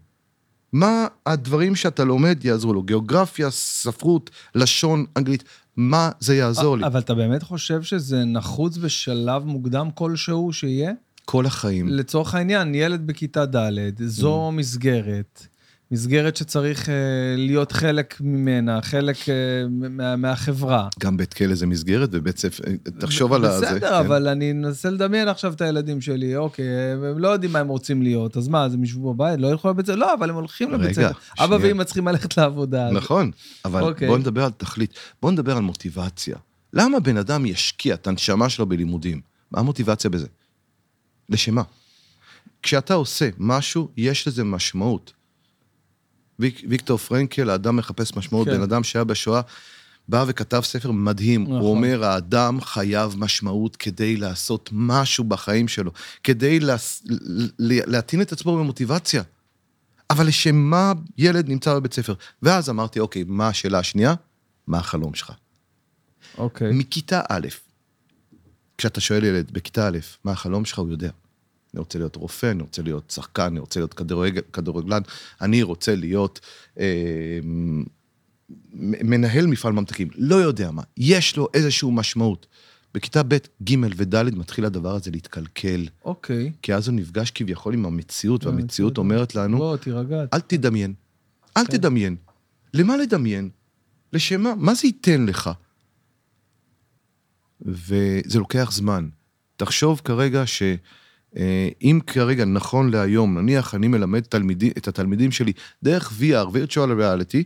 מה הדברים שאתה לומד יעזרו לו? גיאוגרפיה, ספרות, לשון, אנגלית, מה זה יעזור לי? אבל אתה באמת חושב שזה נחוץ בשלב מוקדם כלשהו שיהיה? כל החיים. לצורך העניין, ילד בכיתה ד', זו Mm. מסגרת. מסגרת שצריך אה, להיות חלק ממנה, חלק אה, מה, מהחברה. גם בית כלא זה מסגרת, ובית ספר, תחשוב על זה. בסדר, כן. אבל אני מנסה לדמיין עכשיו את הילדים שלי, אוקיי, הם לא יודעים מה הם רוצים להיות, אז מה, אז הם ישבו בבית, לא ילכו לבית ספר? לא, אבל הם הולכים לבית רגע, ספר. אבא. ואמא צריכים ללכת לעבודה. נכון, אבל אוקיי. בוא נדבר על תכלית. בוא נדבר על מוטיבציה. למה בן אדם ישקיע את הנשמה שלו בלימודים? מה המוטיבציה בזה? לשם מה? כשאתה עושה משהו, יש לזה משמעות. ויק, ויקטור פרנקל, האדם מחפש משמעות, כן. בן אדם שהיה בשואה, בא וכתב ספר מדהים. נכון. הוא אומר, האדם חייב משמעות כדי לעשות משהו בחיים שלו, כדי להס... ל- ל- להטעין את עצמו במוטיבציה. אבל לשם מה ילד נמצא בבית ספר? ואז אמרתי, אוקיי, מה השאלה השנייה? מה החלום שלך? אוקיי. מכיתה א', כשאתה שואל ילד בכיתה א', מה החלום שלך, הוא יודע. אני רוצה להיות רופא, אני רוצה להיות שחקן, אני רוצה להיות כדורגל, כדורגלן, אני רוצה להיות אה, מנהל מפעל ממתקים, לא יודע מה, יש לו איזושהי משמעות. בכיתה ב', ג' וד' מתחיל הדבר הזה להתקלקל, אוקיי. כי אז הוא נפגש כביכול עם המציאות, עם והמציאות המציאות. אומרת לנו, בוא, תירגע. אל תדמיין. אל כן. תדמיין. למה לדמיין? לשם מה? מה זה ייתן לך? וזה לוקח זמן. תחשוב כרגע שאם כרגע, נכון להיום, נניח אני מלמד תלמידי, את התלמידים שלי דרך VR, virtual reality,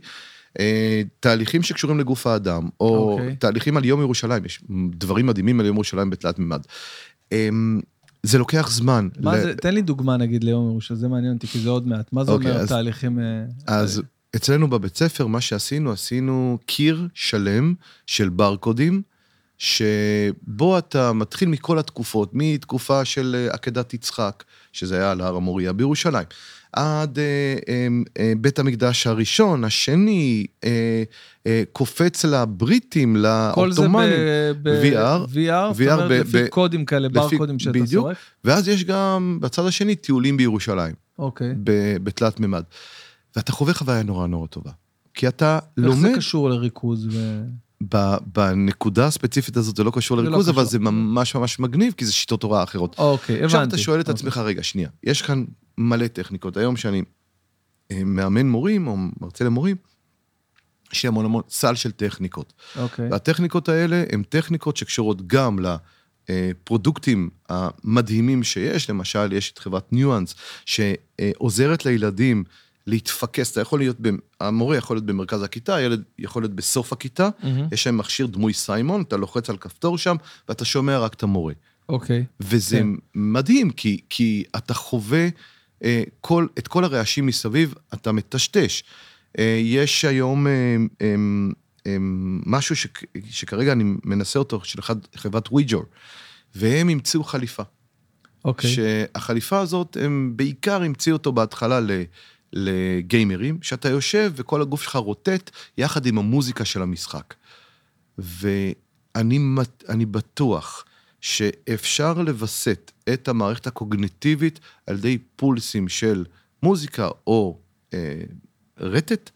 אה, תהליכים שקשורים לגוף האדם, או אוקיי. תהליכים על יום ירושלים, יש דברים מדהימים על יום ירושלים בתלת מימד. אמ, זה לוקח זמן. מה ל- זה, תן לי דוגמה נגיד ליום ירושלים, זה מעניין אותי, כי זה עוד מעט. מה זה אוקיי, אומר אז- תהליכים... אה, אז אצלנו בבית ספר, מה שעשינו, עשינו קיר שלם של ברקודים, שבו אתה מתחיל מכל התקופות, מתקופה של אה, עקדת יצחק, שזה היה על הר המוריה בירושלים, עד אה, אה, בית המקדש הראשון, השני, אה, אה, קופץ לבריטים, כל זה לעות'מאנים. ב- ב- VR, זאת אומרת, לפי קודים כאלה, לפי- ברקודים שאתה בדיוק. סורק. ואז יש גם בצד השני טיולים בירושלים, אוקיי. בתלת מימד. ואתה חווה חוויה נורא נורא טובה. כי אתה איך זה לומד, קשור לריכוז? ו... בנקודה הספציפית הזאת זה לא קשור לא לריכוז, אבל קשור. זה ממש ממש מגניב, כי זה שיטות הוראה אחרות. אוקיי, הבנתי. עכשיו אתה שואל את אוקיי. עצמך, רגע, שנייה, יש כאן מלא טכניקות. היום שאני אה, מאמן מורים או מרצה למורים, יש לי המון המון סל של טכניקות. אוקיי. והטכניקות האלה הן טכניקות שקשורות גם לפרודוקטים המדהימים שיש, למשל, יש את חברת ניואנס, שעוזרת לילדים להתפקס, אתה יכול להיות, המורה יכול להיות במרכז הכיתה, הילד יכול להיות בסוף הכיתה, מהמם. יש להם מכשיר דמוי סיימון, אתה לוחץ על כפתור שם, ואתה שומע רק את המורה. אוקיי. וזה כן. מדהים, כי, כי אתה חווה אה, כל, את כל הרעשים מסביב, אתה מטשטש. אה, יש היום אה, אה, אה, משהו שכ, שכרגע אני מנסה אותו, של אחד, חברת וויג'ור, והם המציאו חליפה. אוקיי. שהחליפה הזאת, הם בעיקר המציאו אותו בהתחלה ל... לגיימרים, שאתה יושב וכל הגוף שלך רוטט יחד עם המוזיקה של המשחק. ואני בטוח שאפשר לווסת את המערכת הקוגניטיבית על ידי פולסים של מוזיקה או אה, רטט,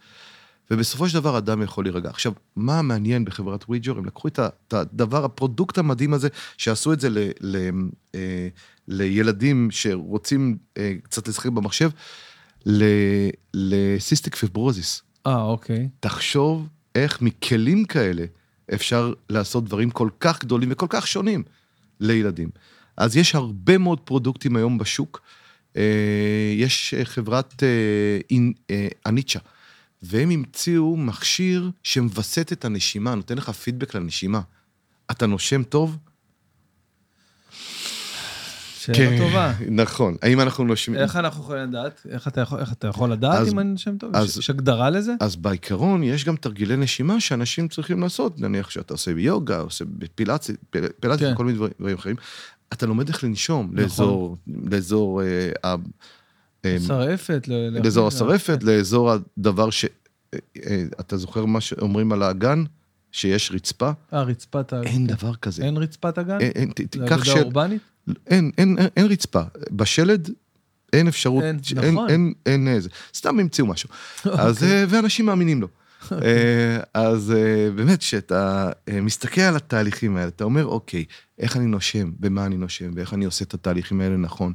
ובסופו של דבר אדם יכול להירגע. עכשיו, מה המעניין בחברת וויג'ור? הם לקחו את הדבר, ה product המדהים הזה, שעשו את זה ל, ל, אה, לילדים שרוצים אה, קצת לשחק במחשב, ל cystic fibrosis. אה, אוקיי. תחשוב איך מכלים כאלה אפשר לעשות דברים כל כך גדולים וכל כך שונים לילדים. אז יש הרבה מאוד פרודוקטים היום בשוק. אה, יש אה, חברת אה, אניצ'ה, והם המציאו מכשיר שמווסת את הנשימה, נותן לך פידבק לנשימה. אתה נושם טוב? שאלה טובה. נכון. האם אנחנו נושמים... איך אנחנו יכולים לדעת? איך אתה יכול, איך אתה יכול לדעת אז- אם אני שם טוב? אז- יש- הגדרה לזה? אז בעיקרון יש גם תרגילי נשימה שאנשים צריכים לעשות, נניח שאתה עושה ביוגה, עושה בפילאציה, פיל- פילאציה כן. וכל מיני דברים, דברים אחרים. אתה לומד איך לנשום לאזור, לאזור, אה, אה, שרעפת? ל- ל- לאזור ל- השרפת, לאזור הדבר ש... אה, אתה זוכר מה שאומרים על האגן? שיש רצפה? אה, רצפת ה... אין דבר כזה. אין רצפת הגן? אין, אין, ת- זה תיקח של... אורבנית? אין, אין, אין, אין רצפה. בשלד אין אפשרות, אין, נכון. אין, אין, אין. סתם המציאו משהו. אז, אוקיי. אה, ואנשים מאמינים לו. אה, אז אה, באמת, כשאתה אה, מסתכל על התהליכים האלה, אתה אומר, אוקיי, איך אני נושם, במה אני נושם, ואיך אני עושה את התהליכים האלה נכון.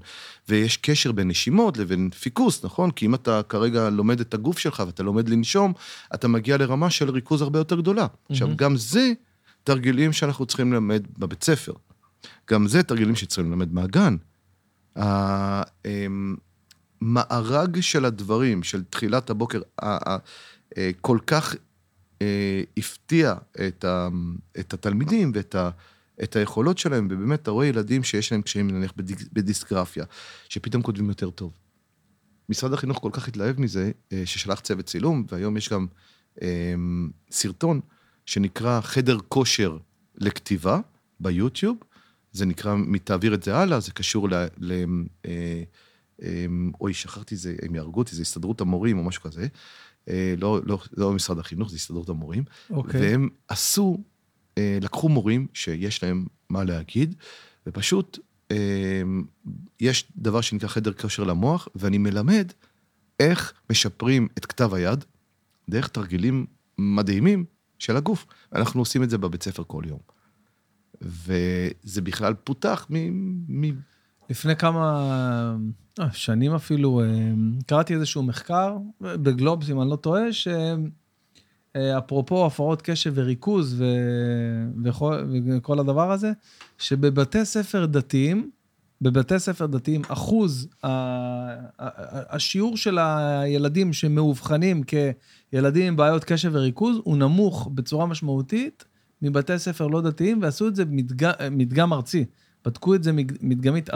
ויש קשר בין נשימות לבין פיקוס, נכון? כי אם אתה כרגע לומד את הגוף שלך ואתה לומד לנשום, אתה מגיע לרמה של ריכוז הרבה יותר גדולה. עכשיו. גם זה תרגילים שאנחנו צריכים ללמד בבית ספר. גם זה תרגילים שצריכים ללמד מהגן. המארג של הדברים, של תחילת הבוקר, כל כך אה, הפתיע את, ה, את התלמידים ואת ה, את היכולות שלהם, ובאמת, אתה רואה ילדים שיש להם קשיים, נניח בדיס- בדיסגרפיה, שפתאום כותבים יותר טוב. משרד החינוך כל כך התלהב מזה, אה, ששלח צוות צילום, והיום יש גם אה, סרטון שנקרא חדר כושר לכתיבה ביוטיוב. זה נקרא, תעביר את זה הלאה, זה קשור ל... ל אה, אה, אוי, שכחתי זה, הם יהרגו אותי, זה הסתדרות המורים או משהו כזה. אה, לא, לא, לא משרד החינוך, זה הסתדרות המורים. אוקיי. והם עשו, אה, לקחו מורים שיש להם מה להגיד, ופשוט אה, יש דבר שנקרא חדר כושר למוח, ואני מלמד איך משפרים את כתב היד דרך תרגילים מדהימים של הגוף. אנחנו עושים את זה בבית ספר כל יום. וזה בכלל פותח מ... מ... לפני כמה אה, שנים אפילו, אה, קראתי איזשהו מחקר, בגלובס, אם אני לא טועה, שאפרופו הפרעות קשב וריכוז ו... וכל... וכל הדבר הזה, שבבתי ספר דתיים, בבתי ספר דתיים, אחוז, ה... השיעור של הילדים שמאובחנים כילדים עם בעיות קשב וריכוז, הוא נמוך בצורה משמעותית מבתי ספר לא דתיים, ועשו את זה במדג... מדגם ארצי. בדקו את זה מדגמית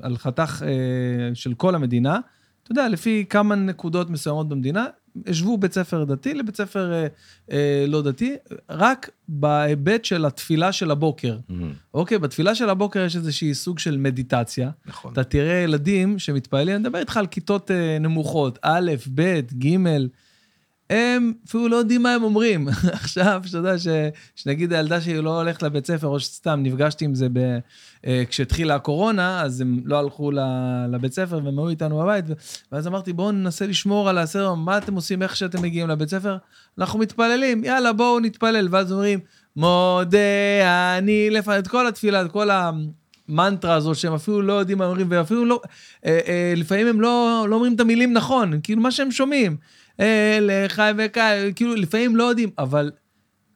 על- חתך אה, של כל המדינה. אתה יודע, לפי כמה נקודות מסוימות במדינה, השוו בית ספר דתי לבית ספר אה, אה, לא דתי, רק בהיבט של התפילה של הבוקר. אוקיי, בתפילה של הבוקר יש איזושהי סוג של מדיטציה. נכון. אתה תראה ילדים שמתפללים, אני מדבר איתך על כיתות אה, נמוכות, א', ב', ג', הם אפילו לא יודעים מה הם אומרים. עכשיו, שאתה יודע, ש, שנגיד הילדה שלי לא הולכת לבית ספר, או שסתם נפגשתי עם זה ב, אה, כשהתחילה הקורונה, אז הם לא הלכו לבית ספר והם היו איתנו בבית, ואז אמרתי, בואו ננסה לשמור על הסדר, מה אתם עושים, איך שאתם מגיעים לבית ספר? אנחנו מתפללים, יאללה, בואו נתפלל. ואז אומרים, מודה אני לפני, את כל התפילה, את כל ה... מנטרה הזאת שהם אפילו לא יודעים מה אומרים, ואפילו לא, אה, אה, לפעמים הם לא, לא אומרים את המילים נכון, כאילו מה שהם שומעים. אה, לחי וקי, כאילו לפעמים לא יודעים, אבל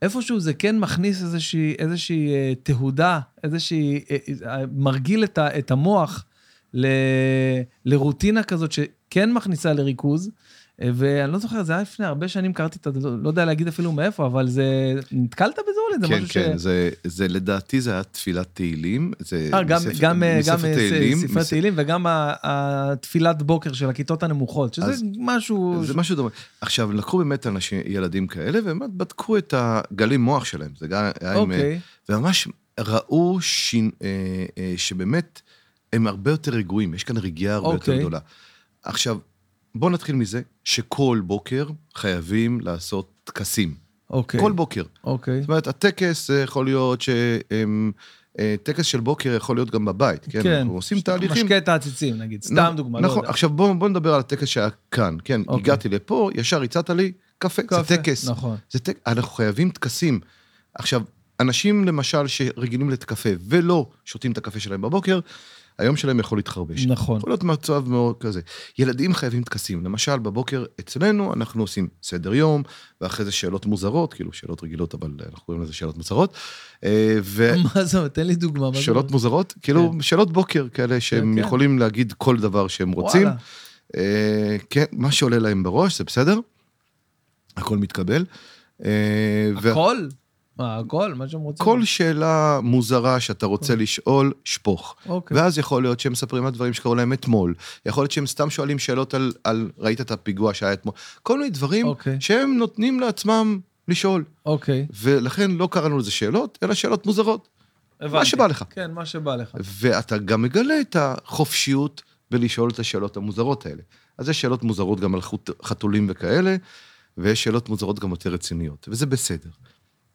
איפשהו זה כן מכניס איזושהי, איזושהי אה, תהודה, איזושהי, אה, אה, מרגיל את המוח ל, לרוטינה כזאת שכן מכניסה לריכוז. ואני לא זוכר, זה היה לפני הרבה שנים, קראתי את זה, לא יודע להגיד אפילו מאיפה, אבל זה, נתקלת בזה אולי? זה כן, משהו כן, זה, זה לדעתי זה היה תפילת תהילים. זה אה, גם, מספר- גם, אה, גם מספר אה, תהילים, ספרי מס- תהילים וגם התפילת בוקר של הכיתות הנמוכות, שזה אז- משהו... זה משהו דומה. עכשיו, לקחו באמת אנשים, ילדים כאלה, והם בדקו את הגלים מוח שלהם. זה גם היה עם... אוקיי, וממש ראו אה, שבאמת הם הרבה יותר רגועים, יש כאן רגיעה הרבה יותר אוקיי. גדולה. עכשיו, בואו נתחיל מזה שכל בוקר חייבים לעשות טקסים. אוקיי, כל בוקר. אוקיי. זאת אומרת, הטקס זה יכול להיות שהם... אה, טקס של בוקר יכול להיות גם בבית, כן? כן, אנחנו עושים תהליכים. משקה את העציצים, נגיד, סתם נכון, דוגמה, לא נכון, יודע. עכשיו בואו בוא נדבר על הטקס שהיה כאן, כן? אוקיי. הגעתי לפה, ישר הצעת לי, קפה, זה קפה, טקס. נכון. זה טק... אנחנו חייבים טקסים. עכשיו, אנשים למשל שרגילים לקפה ולא שותים את הקפה שלהם בבוקר, היום שלהם יכול להתחרבש. נכון. יכול להיות מצב מאוד כזה. ילדים חייבים טקסים. למשל, בבוקר אצלנו אנחנו עושים סדר יום, ואחרי זה שאלות מוזרות, כאילו שאלות רגילות, אבל אנחנו קוראים לזה שאלות מוזרות. אה, ו... מה זה, תן לי דוגמה. שאלות? מוזרות, כאילו שאלות בוקר כאלה שהם כן. יכולים להגיד כל דבר שהם רוצים. וואלה. אה, כן, מה שעולה להם בראש, זה בסדר, הכל מתקבל. אה, הכל? מה, הכל? מה שהם רוצים? כל שאלה מוזרה שאתה רוצה לשאול, שפוך. אוקיי. ואז יכול להיות שהם מספרים על דברים שקרו להם אתמול. יכול להיות שהם סתם שואלים שאלות על, על ראית את הפיגוע שהיה אתמול. כל מיני דברים אוקיי. שהם נותנים לעצמם לשאול. אוקיי. ולכן לא קראנו לזה שאלות, אלא שאלות מוזרות. הבנתי. שבא לך. כן, מה שבא לך. ואתה גם מגלה את החופשיות בלשאול את השאלות המוזרות האלה. אז יש שאלות מוזרות גם על חתולים וכאלה, ויש שאלות מוזרות גם יותר רציניות, וזה בסדר.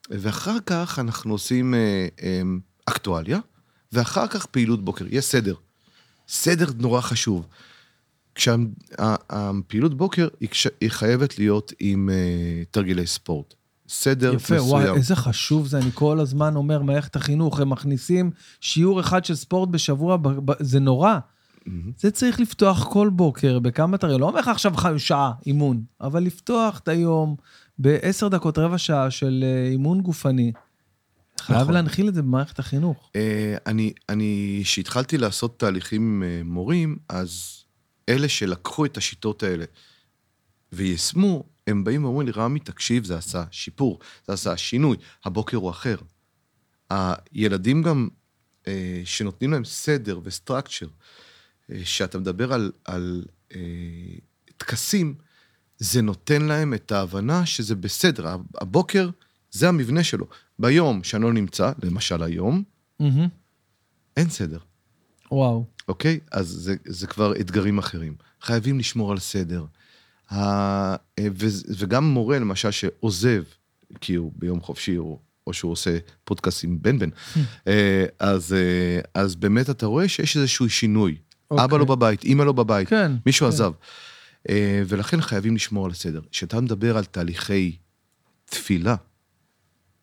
ואחר כך אנחנו עושים אה, אה, אקטואליה, ואחר כך פעילות בוקר. יש סדר. סדר נורא חשוב. כשהפעילות בוקר היא, חייבת להיות עם אה, תרגילי ספורט. סדר יפה, מסוים. וואי, איזה חשוב זה, אני כל הזמן אומר, מערכת החינוך, הם מכניסים שיעור אחד של ספורט בשבוע, ב- ב- זה נורא. מהמם. זה צריך לפתוח כל בוקר בכמה תרגילים, לא אומר לך עכשיו שעה אימון, אבל לפתוח את היום בעשר דקות, רבע שעה של אה, אימון גופני. חייב נכון. להנחיל את זה במערכת החינוך. אה, אני, אני, כשהתחלתי לעשות תהליכים עם אה, מורים, אז אלה שלקחו את השיטות האלה ויישמו, הם באים ואומרים לי, רמי, תקשיב, זה עשה שיפור, זה עשה שינוי, הבוקר הוא אחר. הילדים גם, אה, שנותנים להם סדר וסטרקצ'ר, אה, שאתה מדבר על, על אה, טקסים, זה נותן להם את ההבנה שזה בסדר, הבוקר זה המבנה שלו. ביום שאני לא נמצא, למשל היום, מהמם. אין סדר, וואו. אוקיי? אז זה, זה כבר אתגרים אחרים. חייבים לשמור על סדר. ה, אה, ו, וגם מורה, למשל, שעוזב, כי הוא ביום חופשי, או, או שהוא עושה פודקאסט עם בן בן, אה, אז, אה, אז באמת אתה רואה שיש איזשהו שינוי. אוקיי. אבא לא בבית, אימא לא בבית, כן. מישהו כן. עזב. אה, ולכן חייבים לשמור על הסדר. כשאתה מדבר על תהליכי תפילה,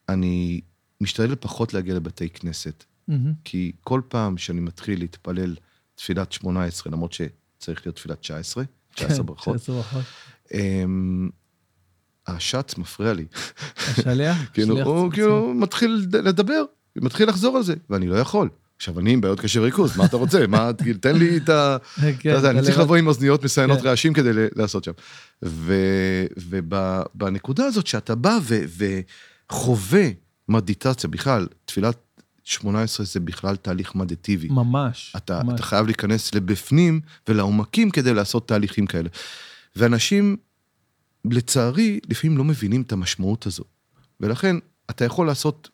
אני משתדל פחות להגיע לבתי כנסת. מהמם. כי כל פעם שאני מתחיל להתפלל תפילת 18, למרות שצריך להיות תפילת 19, 19 כן, ברכות, 19 ברכות. אמ, השץ מפריע לי. השליח? כאילו, הוא. כאילו מתחיל לדבר, מתחיל לחזור על זה, ואני לא יכול. עכשיו, אני עם בעיות קשב וריכוז, מה אתה רוצה? מה, תן לי את ה... כן, אני צריך. לבוא עם אוזניות מסיינות כן. רעשים כדי לעשות שם. ובנקודה הזאת שאתה בא וחווה מדיטציה, בכלל, תפילת 18 זה בכלל תהליך מדיטיבי. ממש. אתה, ממש. אתה חייב להיכנס לבפנים ולעומקים כדי לעשות תהליכים כאלה. ואנשים לצערי, לפעמים לא מבינים את המשמעות הזו. ולכן, אתה יכול לעשות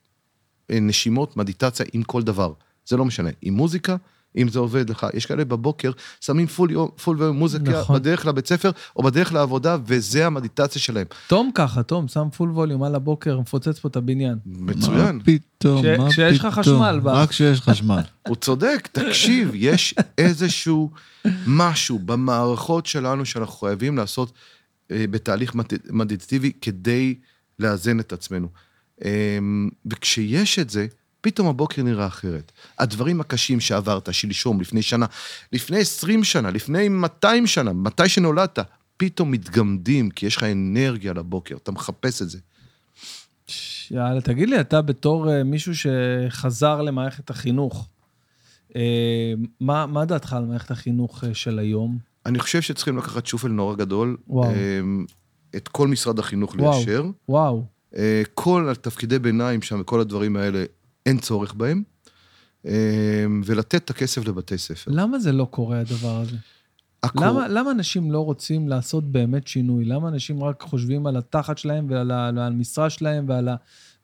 אה, נשימות, מדיטציה עם כל דבר. זה לא משנה. עם מוזיקה, אם זה עובד לך. יש כאלה בבוקר, שמים full volume, full volume מוזיקה נכון. בדרך לבית ספר, או בדרך לעבודה, וזה המדיטציה שלהם. תום ככה, תום, שם full volume על הבוקר, מפוצץ פה את הבניין. מצוין. מה פתאום, כש- מה כשיש לך פתאום? חשמל ב- רק כשיש חשמל. הוא צודק, תקשיב, יש איזשהו משהו במערכות שלנו שאנחנו חייבים לעשות אה, בתהליך מד- מדיטטיבי כדי לאזן את עצמנו. אה, וכשיש את זה, פתאום הבוקר נראה אחרת. הדברים הקשים שעברת שלשום, לפני שנה, לפני 20 שנה, לפני 200 שנה, מתי שנולדת, פתאום מתגמדים, כי יש לך אנרגיה לבוקר, אתה מחפש את זה. יאללה, תגיד לי, אתה בתור אה, מישהו שחזר למערכת החינוך, אה, מה, מה דעתך על מערכת החינוך אה, של היום? אני חושב שצריכים לקחת שופל נורא גדול, וואו. את כל משרד החינוך וואו. ליישר. וואו, כל התפקידי ביניים שם וכל הדברים האלה, אין צורך בהם, אה, ולתת את הכסף לבתי ספר. למה זה לא קורה, הדבר הזה? הקור- למה, למה אנשים לא רוצים לעשות באמת שינוי? למה אנשים רק חושבים על התחת שלהם ועל המשרה שלהם ועל, ה,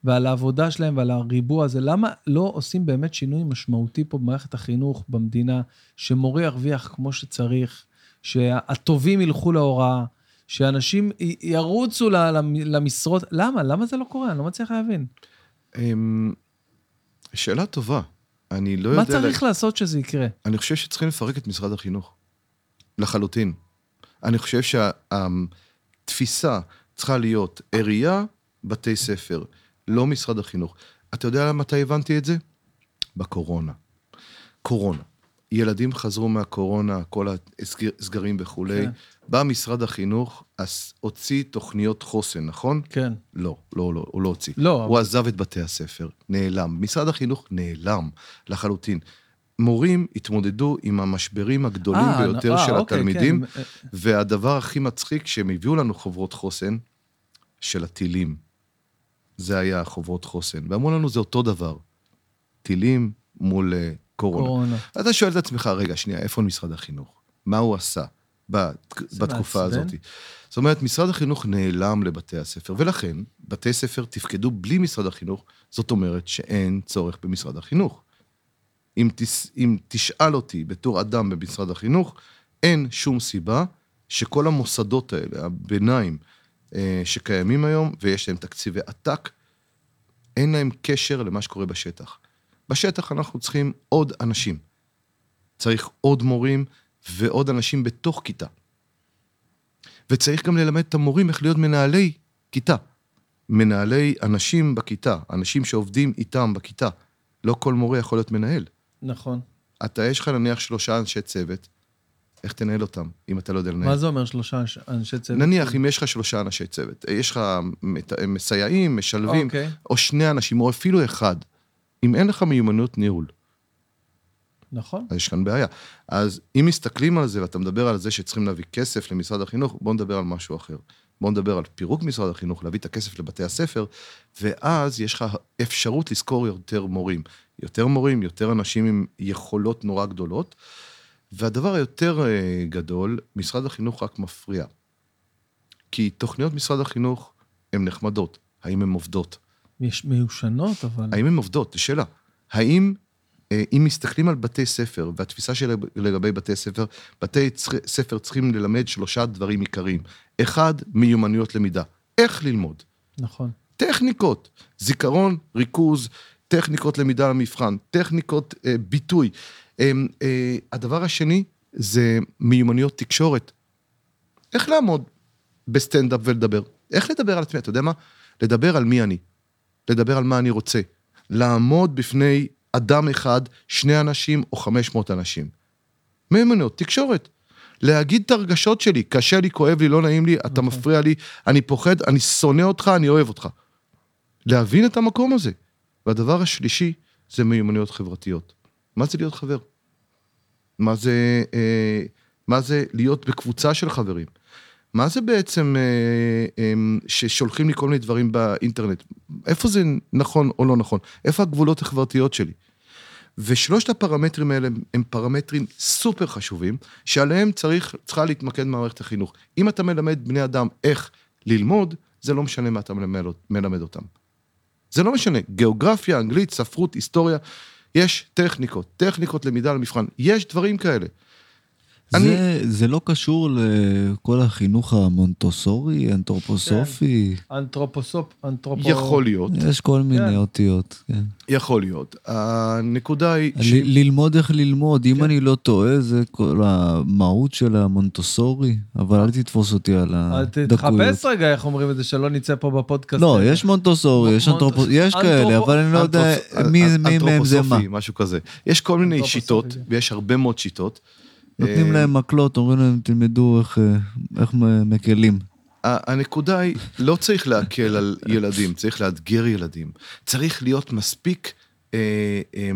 ועל העבודה שלהם ועל הריבוע הזה? למה לא עושים באמת שינוי משמעותי פה במערכת החינוך במדינה, שמורה ירוויח כמו שצריך, שהטובים ילכו להוראה, שאנשים ירוצו למשרות? למה? למה זה לא קורה? אני לא מצליח להבין. שאלה טובה. אני לא מה יודע... צריך לעשות שזה יקרה? אני חושב שצריכים לפרק את משרד החינוך. לחלוטין. אני חושב שהתפיסה צריכה להיות עירייה, בתי ספר, לא משרד החינוך. אתה יודע מתי הבנתי את זה? בקורונה. קורונה. ילדים חזרו מהקורונה, כל הסגרים וכולי. כן. בא משרד החינוך, אז הוציא תוכניות חוסן, נכון? כן. לא, לא, לא, הוא לא הוציא. לא, הוא עזב את בתי הספר, נעלם. משרד החינוך נעלם לחלוטין. מורים התמודדו עם המשברים הגדולים אה, ביותר אה, של אוקיי, התלמידים, כן. והדבר הכי מצחיק, שהם הביאו לנו חוברות חוסן של הטילים. זה היה חוברות חוסן. ואמרו לנו, זה אותו דבר. טילים מול אה, קורונה. קורונה. אתה שואל את עצמך, רגע, שנייה, איפה משרד החינוך? מה הוא עשה בת- בתקופה מעצבן. הזאת? זאת אומרת, משרד החינוך נעלם לבתי הספר, ולכן בתי ספר תפקדו בלי משרד החינוך, זאת אומרת שאין צורך במשרד החינוך. אם, תס, אם תשאל אותי בתור אדם במשרד החינוך, אין שום סיבה שכל המוסדות האלה, הביניים, אה, שקיימים היום, ויש להם תקציבי עתק, אין להם קשר למה שקורה בשטח. בשטח אנחנו צריכים עוד אנשים. צריך עוד מורים ועוד אנשים בתוך כיתה. וצריך גם ללמד את המורים איך להיות מנהלי כיתה. מנהלי אנשים בכיתה, אנשים שעובדים איתם בכיתה. לא כל מורה יכול להיות מנהל. נכון. אתה, יש לך נניח שלושה אנשי צוות, איך תנהל אותם, אם אתה לא יודע לנהל? מה זה אומר שלושה אנש- אנשי צוות? נניח, אם יש לך שלושה אנשי צוות, יש לך מסייעים, משלבים, אוקיי. או שני אנשים, או אפילו אחד, אם אין לך מיומנות ניהול, נכון. אז יש כאן בעיה. אז אם מסתכלים על זה, ואתה מדבר על זה שצריכים להביא כסף למשרד החינוך, בואו נדבר על משהו אחר. בואו נדבר על פירוק משרד החינוך, להביא את הכסף לבתי הספר, ואז יש לך אפשרות לשכור יותר מורים. יותר מורים, יותר אנשים עם יכולות נורא גדולות. והדבר היותר אה, גדול, משרד החינוך רק מפריע. כי תוכניות משרד החינוך הן נחמדות, האם הן עובדות? יש מיושנות, אבל... האם הן עובדות? זו שאלה. האם, אה, אם מסתכלים על בתי ספר, והתפיסה שלי לגבי בתי ספר, בתי ספר צריכים ללמד שלושה דברים עיקריים. אחד, מיומנויות למידה. איך ללמוד? נכון. טכניקות, זיכרון, ריכוז, טכניקות למידה למבחן, טכניקות אה, ביטוי. אה, אה, הדבר השני זה מיומנויות תקשורת. איך לעמוד בסטנדאפ ולדבר? איך לדבר על עצמי? אתה יודע מה? לדבר על מי אני. לדבר על מה אני רוצה. לעמוד בפני אדם אחד, שני אנשים או חמש מאות אנשים. מיומנויות תקשורת. להגיד את הרגשות שלי, קשה לי, כואב לי, לא נעים לי, אתה נכון. מפריע לי, אני פוחד, אני שונא אותך, אני אוהב אותך. להבין את המקום הזה. והדבר השלישי זה מיומנויות חברתיות. מה זה להיות חבר? מה זה, אה, מה זה להיות בקבוצה של חברים? מה זה בעצם אה, אה, ששולחים לי כל מיני דברים באינטרנט? איפה זה נכון או לא נכון? איפה הגבולות החברתיות שלי? ושלושת הפרמטרים האלה הם פרמטרים סופר חשובים, שעליהם צריך, צריכה להתמקד מערכת החינוך. אם אתה מלמד בני אדם איך ללמוד, זה לא משנה מה אתה מלמד, מלמד אותם. זה לא משנה, גיאוגרפיה, אנגלית, ספרות, היסטוריה, יש טכניקות, טכניקות למידה למבחן, יש דברים כאלה. אני- זה, זה לא קשור לכל החינוך המונטוסורי, אנתרופוסופי? אנתרופוסופ, אנתרופו... יכול להיות, יש כל מיני כן. אותיות, כן. יכול להיות. הנקודה היא, ש... ל- ללמוד איך ללמוד, אם אני לא טועה, זה כל המהות של המונטוסורי, אבל אל תתפוס אותי על הדקויות. תחפש רגע איך אומרים את זה, שלא נצא פה בפודקאסט. לא, יש מונטוסורי, יש מונט- אנתרופוס... יש כאלה, אבל אני לא יודע אנתרופ- מי מהם זה מה. אנתרופוסופי, משהו כזה. יש כל מיני אנתרופוסופי, שיטות, כן. ויש הרבה מאוד שיטות. נותנים אה, להם מקלות, אומרים להם, תלמדו איך, אה, איך מקלים. הנקודה היא, לא צריך להקל על ילדים, צריך לאתגר ילדים. צריך להיות מספיק, אה, אה,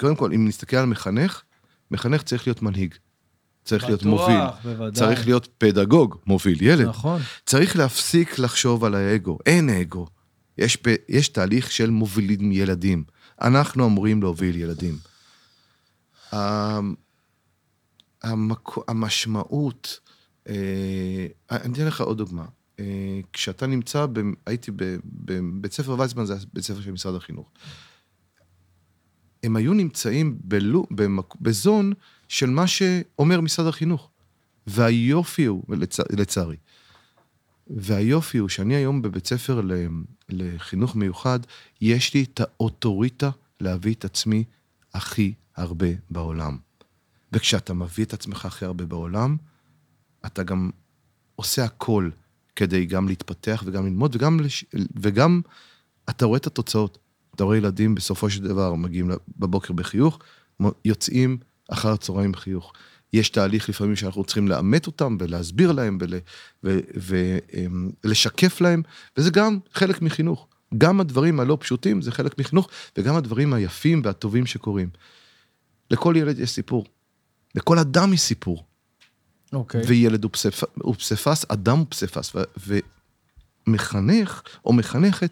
קודם כל, אם נסתכל על מחנך, מחנך צריך להיות מנהיג. צריך להיות בטוח, מוביל. בוודאי. צריך להיות פדגוג, מוביל ילד. נכון. צריך להפסיק לחשוב על האגו. אין אגו. יש, פ... יש תהליך של מובילים ילדים. אנחנו אמורים להוביל ילדים. ה- המק... המשמעות, אה, אני אתן לך עוד דוגמה. אה, כשאתה נמצא, ב... הייתי בבית ספר ויצמן, זה בית ספר של משרד החינוך. הם היו נמצאים בלו... במק... בזון של מה שאומר משרד החינוך. והיופי הוא, לצ... לצערי, והיופי הוא שאני היום בבית ספר ל... לחינוך מיוחד, יש לי את האוטוריטה להביא את עצמי הכי הרבה בעולם. וכשאתה מביא את עצמך הכי הרבה בעולם, אתה גם עושה הכל כדי גם להתפתח וגם ללמוד, וגם, לש... וגם אתה רואה את התוצאות. אתה רואה ילדים בסופו של דבר מגיעים בבוקר בחיוך, יוצאים אחר הצהריים בחיוך. יש תהליך לפעמים שאנחנו צריכים לאמת אותם ולהסביר להם ולשקף להם, וזה גם חלק מחינוך. גם הדברים הלא פשוטים זה חלק מחינוך, וגם הדברים היפים והטובים שקורים. לכל ילד יש סיפור. לכל אדם יש סיפור. אוקיי. וילד הוא, פספ... הוא פסיפס, אדם הוא פסיפס. ו... ומחנך או מחנכת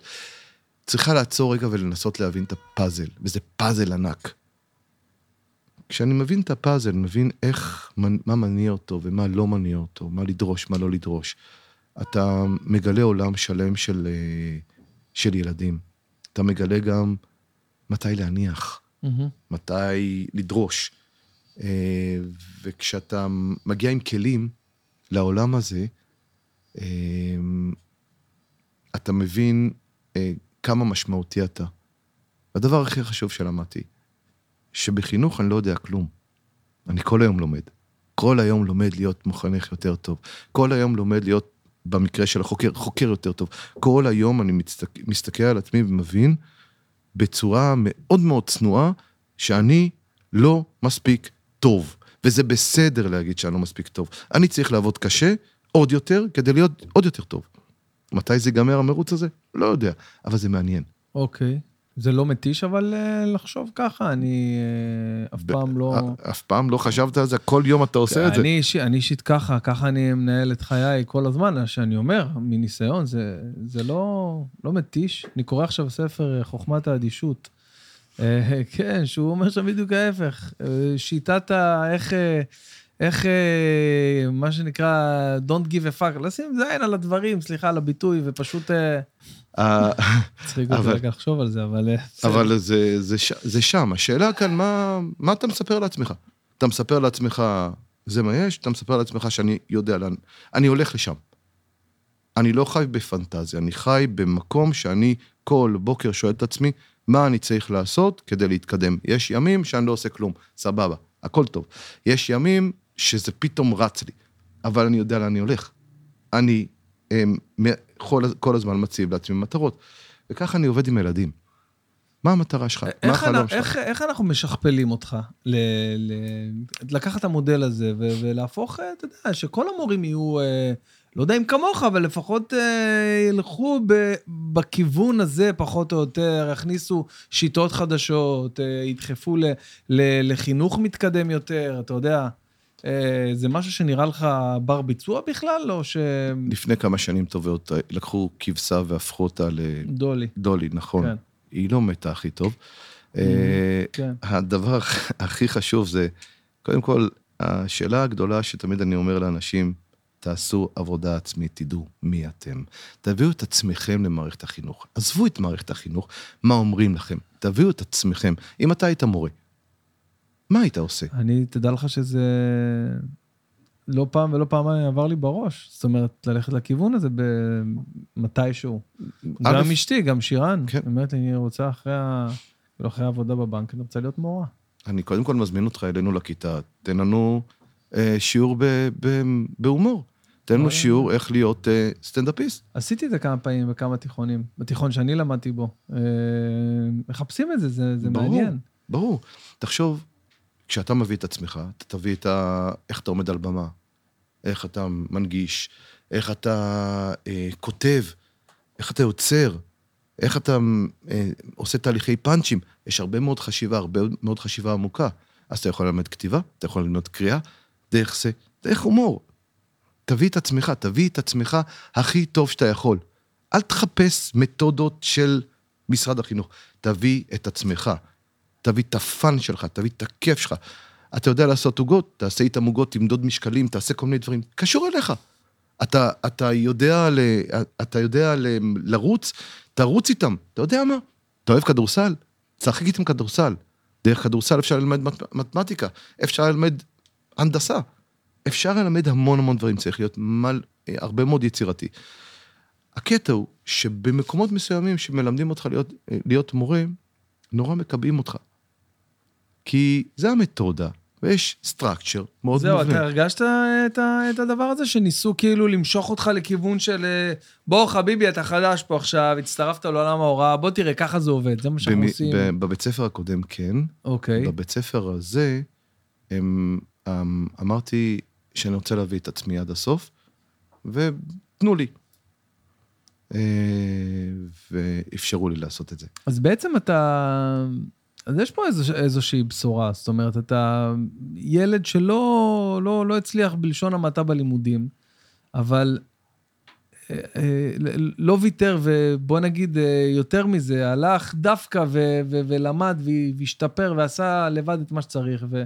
צריכה לעצור רגע ולנסות להבין את הפאזל, וזה פאזל ענק. כשאני מבין את הפאזל, מבין איך, מה מניע אותו ומה לא מניע אותו, מה לדרוש, מה לא לדרוש. אתה מגלה עולם שלם של, אה, של ילדים. אתה מגלה גם מתי להניח, מהמם. מתי לדרוש. אה, וכשאתה מגיע עם כלים לעולם הזה, אה, אתה מבין אה, כמה משמעותי אתה. הדבר הכי חשוב שלמדתי, שבחינוך אני לא יודע כלום. אני כל היום לומד. כל היום לומד להיות מחנך יותר טוב. כל היום לומד להיות, במקרה של החוקר, חוקר יותר טוב. כל היום אני מסתכל, מסתכל על עצמי ומבין בצורה מאוד מאוד צנועה, שאני לא מספיק טוב. וזה בסדר להגיד שאני לא מספיק טוב. אני צריך לעבוד קשה עוד יותר כדי להיות עוד יותר טוב. מתי זה ייגמר המרוץ הזה? לא יודע, אבל זה מעניין. אוקיי. זה לא מתיש אבל אה, לחשוב ככה, אני אה, אף פעם לא... א- אף פעם לא חשבת על זה? כל יום אתה עושה את זה. אני אישי- אני אישית ככה, ככה אני מנהל את חיי כל הזמן, שאני אומר, מניסיון, זה, זה לא, לא מתיש. אני קורא עכשיו ספר אה, חוכמת האדישות. אה, כן, שהוא אומר שם בדיוק ההפך. אה, שיטת ה... איך... אה, איך, מה שנקרא, Don't give a fuck, לשים זין על הדברים, סליחה על הביטוי, ופשוט מצחיק אותי רגע לחשוב על זה, אבל... אבל זה, שם. השאלה כאן, מה, מה אתה מספר לעצמך? אתה מספר לעצמך, זה מה יש? אתה מספר לעצמך שאני יודע לאן... אני הולך לשם. אני לא חי בפנטזיה, אני חי במקום שאני כל בוקר שואל את עצמי, מה אני צריך לעשות כדי להתקדם. יש ימים שאני לא עושה כלום, סבבה, הכל טוב. יש ימים שזה פתאום רץ לי, אבל אני יודע לאן אני הולך. אני הם, מ- כל, כל הזמן מציב לעצמי מטרות. וככה אני עובד עם ילדים. מה המטרה שלך? מה החלום שלך? איך, איך אנחנו משכפלים אותך? ל, ל, לקחת את המודל הזה ו, ולהפוך, אה, אתה יודע, שכל המורים יהיו, אה, לא יודע אם כמוך, אבל לפחות אה, ילכו ב, בכיוון הזה פחות או יותר, יכניסו שיטות חדשות, אה, ידחפו ל, ל, לחינוך מתקדם יותר, אתה יודע. אה, זה משהו שנראה לך בר ביצוע בכלל, או ש... לפני כמה שנים טובות לקחו כבשה והפכו אותה דולי. לדולי, נכון. כן. היא לא מתה הכי טוב. אה, כן. הדבר הכי חשוב זה, קודם כל, השאלה הגדולה שתמיד אני אומר לאנשים, תעשו עבודה עצמית, תדעו מי אתם. תביאו את עצמכם למערכת החינוך. עזבו את מערכת החינוך, מה אומרים לכם. תביאו את עצמכם. אם אתה היית מורה, מה היית עושה? אני, תדע לך שזה לא פעם ולא פעמיים עבר לי בראש. זאת אומרת, ללכת לכיוון הזה במתישהו. גם אשתי, גם שירן. כן. היא אומרת לי, אני רוצה אחרי ה... לא אחרי העבודה בבנק, אני רוצה להיות מורה. אני קודם כל מזמין אותך אלינו לכיתה, תן לנו אה, שיעור בהומור. תן וואלה. שיעור איך להיות אה, סטנדאפיסט. עשיתי את זה כמה פעמים בכמה תיכונים, בתיכון שאני למדתי בו. אה, מחפשים את זה, זה, זה ברור. מעניין. ברור. תחשוב, כשאתה מביא את עצמך, אתה תביא את ה... איך אתה עומד על במה, איך אתה מנגיש, איך אתה אה, כותב, איך אתה יוצר, איך אתה אה, עושה תהליכי פאנצ'ים. יש הרבה מאוד חשיבה, הרבה מאוד חשיבה עמוקה. אז אתה יכול ללמד כתיבה, אתה יכול ללמוד קריאה, דרך זה, דרך הומור. תביא את עצמך, תביא את עצמך הכי טוב שאתה יכול. אל תחפש מתודות של משרד החינוך, תביא את עצמך. תביא את הפאן שלך, תביא את הכיף שלך. אתה יודע לעשות עוגות, תעשה איתם עוגות, תמדוד משקלים, תעשה כל מיני דברים. קשור אליך. אתה, אתה יודע, ל, אתה יודע לרוץ, תרוץ איתם. אתה יודע מה? אתה אוהב כדורסל? תשחק איתם כדורסל. דרך כדורסל אפשר ללמד מת, מתמטיקה, אפשר ללמד הנדסה. אפשר ללמד המון המון דברים, צריך להיות מל, הרבה מאוד יצירתי. הקטע הוא שבמקומות מסוימים שמלמדים אותך להיות, להיות מורה, נורא מקבעים אותך. כי זה המתודה, ויש structure מאוד זהו, מובנה. אתה הרגשת את, ה, את הדבר הזה שניסו כאילו למשוך אותך לכיוון של אה, בוא חביבי, אתה חדש פה עכשיו, הצטרפת לעולם ההוראה, בוא תראה, ככה זה עובד, זה מה שאנחנו במי- עושים. ב- בבית ספר הקודם כן, אוקיי. בבית ספר הזה, הם, אמ, אמרתי שאני רוצה להביא את עצמי עד הסוף, ותנו לי. אה, ואפשרו לי לעשות את זה. אז בעצם אתה... אז יש פה איזוש, איזושהי בשורה, זאת אומרת, אתה ילד שלא לא, לא הצליח בלשון המעטה בלימודים, אבל אה, אה, לא ויתר, ובוא נגיד יותר מזה, הלך דווקא ו, ו, ולמד והשתפר ועשה לבד את מה שצריך, ו,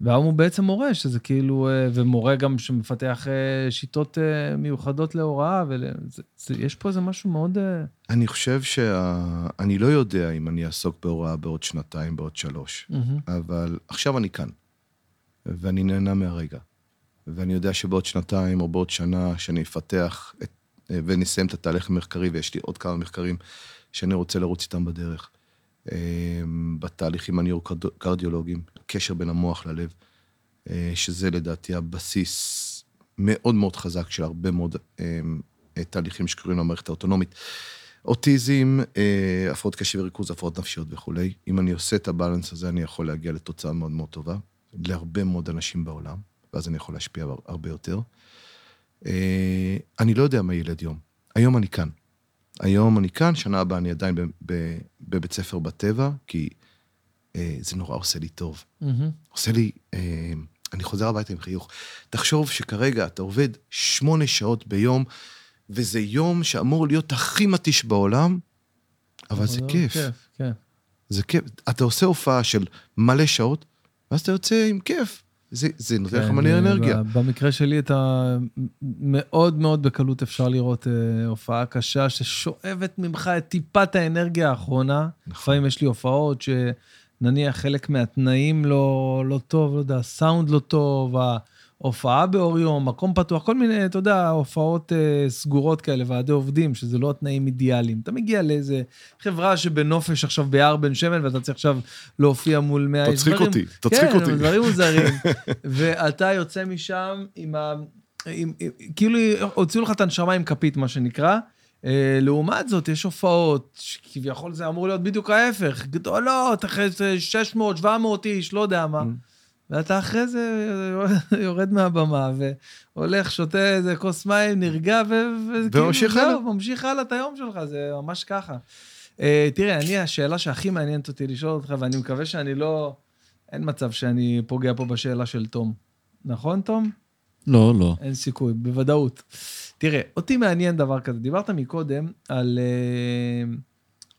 והיום הוא בעצם מורה, שזה כאילו, אה, ומורה גם שמפתח אה, שיטות אה, מיוחדות להוראה, ויש פה איזה משהו מאוד... אני חושב שה... אני לא יודע אם אני אעסוק בהוראה בעוד שנתיים, בעוד שלוש, מהמם. אבל עכשיו אני כאן, ואני נהנה מהרגע. ואני יודע שבעוד שנתיים או בעוד שנה, שאני אפתח את, ונסיים את התהליך המחקרי, ויש לי עוד כמה מחקרים שאני רוצה לרוץ איתם בדרך. אה, בתהליכים הניאו-קרדיולוגיים, קשר בין המוח ללב, אה, שזה לדעתי הבסיס מאוד מאוד חזק של הרבה מאוד אה, תהליכים שקורים למערכת האוטונומית. אוטיזם, אה, הפרעות קשב וריכוז, הפרעות נפשיות וכולי. אם אני עושה את הבלנס הזה, אני יכול להגיע לתוצאה מאוד מאוד טובה, להרבה מאוד אנשים בעולם, ואז אני יכול להשפיע הרבה יותר. אה, אני לא יודע מה ילד יום. היום אני כאן. היום אני כאן, שנה הבאה אני עדיין בבית ספר בטבע, כי אה, זה נורא עושה לי טוב. מהמם. עושה לי, אה, אני חוזר הביתה עם חיוך. תחשוב שכרגע אתה עובד שמונה שעות ביום, וזה יום שאמור להיות הכי מתיש בעולם, אבל זה כיף. כיף, כן. זה כיף. אתה עושה הופעה של מלא שעות, ואז אתה יוצא עם כיף. זה, זה נותן לך כן, מלא אה, אנרגיה. במקרה שלי אתה מאוד מאוד בקלות אפשר לראות אה, הופעה קשה ששואבת ממך את טיפת האנרגיה האחרונה. נכון. לפעמים יש לי הופעות שנניח חלק מהתנאים לא, לא טוב, לא יודע, הסאונד לא טוב, ההופעה באור יום, מקום פתוח, כל מיני, אתה יודע, הופעות אה, סגורות כאלה, ועדי עובדים, שזה לא תנאים אידיאליים. אתה מגיע לאיזה חברה שבנופש עכשיו ביער בן שמן, ואתה צריך עכשיו להופיע מול 100 איש. תצחיק אותי, תצחיק כן, אותי. דברים מוזרים. ואתה יוצא משם עם ה... עם, עם, כאילו הוציאו לך את הנשמה עם כפית, מה שנקרא. Uh, לעומת זאת, יש הופעות שכביכול זה אמור להיות בדיוק ההפך, גדולות, אחרי זה 600, 700 איש, לא יודע מה. ואתה אחרי זה יורד מהבמה והולך, שותה איזה כוס מים, נרגע. וכאילו, זהו. ממשיך הלאה את היום שלך, זה ממש ככה. Uh, תראה, אני, השאלה שהכי מעניינת אותי לשאול אותך, ואני מקווה שאני לא... אין מצב שאני פוגע פה בשאלה של תום. נכון, תום? לא, לא. אין סיכוי, בוודאות. תראה, אותי מעניין דבר כזה. דיברת מקודם על, אה,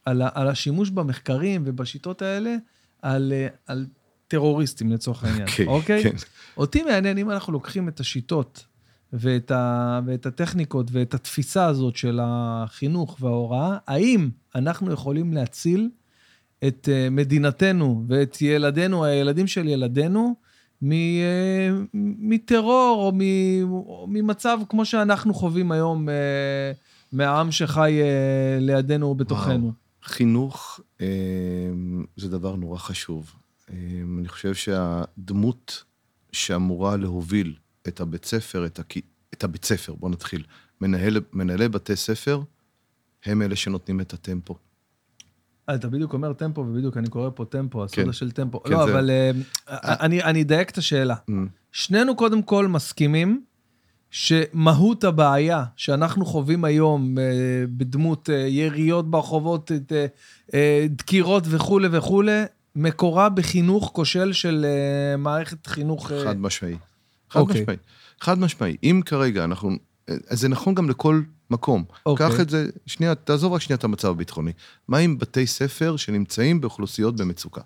על, על השימוש במחקרים ובשיטות האלה, על, אה, על טרוריסטים לצורך העניין, אוקיי, אוקיי? כן. אותי מעניין אם אנחנו לוקחים את השיטות ואת, ה, ואת הטכניקות ואת התפיסה הזאת של החינוך וההוראה, האם אנחנו יכולים להציל את אה, מדינתנו ואת ילדינו, הילדים של ילדינו, מ, אה, מטרור או, מ, או ממצב כמו שאנחנו חווים היום אה, מהעם שחי לידינו ובתוכנו. וואו. חינוך אה, זה דבר נורא חשוב. אה, אני חושב שהדמות שאמורה להוביל את הבית ספר, את, הק... את הבית ספר, בואו נתחיל, מנהל, מנהלי בתי ספר, הם אלה שנותנים את הטמפו. אה, אתה בדיוק אומר טמפו, ובדיוק אני קורא פה טמפו, הסודה כן, של טמפו. כן, לא, זה... אבל uh, אני, אני אדייק את השאלה. Mm. שנינו קודם כל מסכימים שמהות הבעיה שאנחנו חווים היום אה, בדמות אה, יריות ברחובות, אה, דקירות וכולי וכולי, מקורה בחינוך כושל של מערכת חינוך... חד משמעי. חד. אוקיי. משמעי. חד משמעי. אם כרגע אנחנו... זה נכון גם לכל מקום. אוקיי. קח את זה, שנייה, תעזוב רק שנייה את המצב הביטחוני. מה עם בתי ספר שנמצאים באוכלוסיות במצוקה?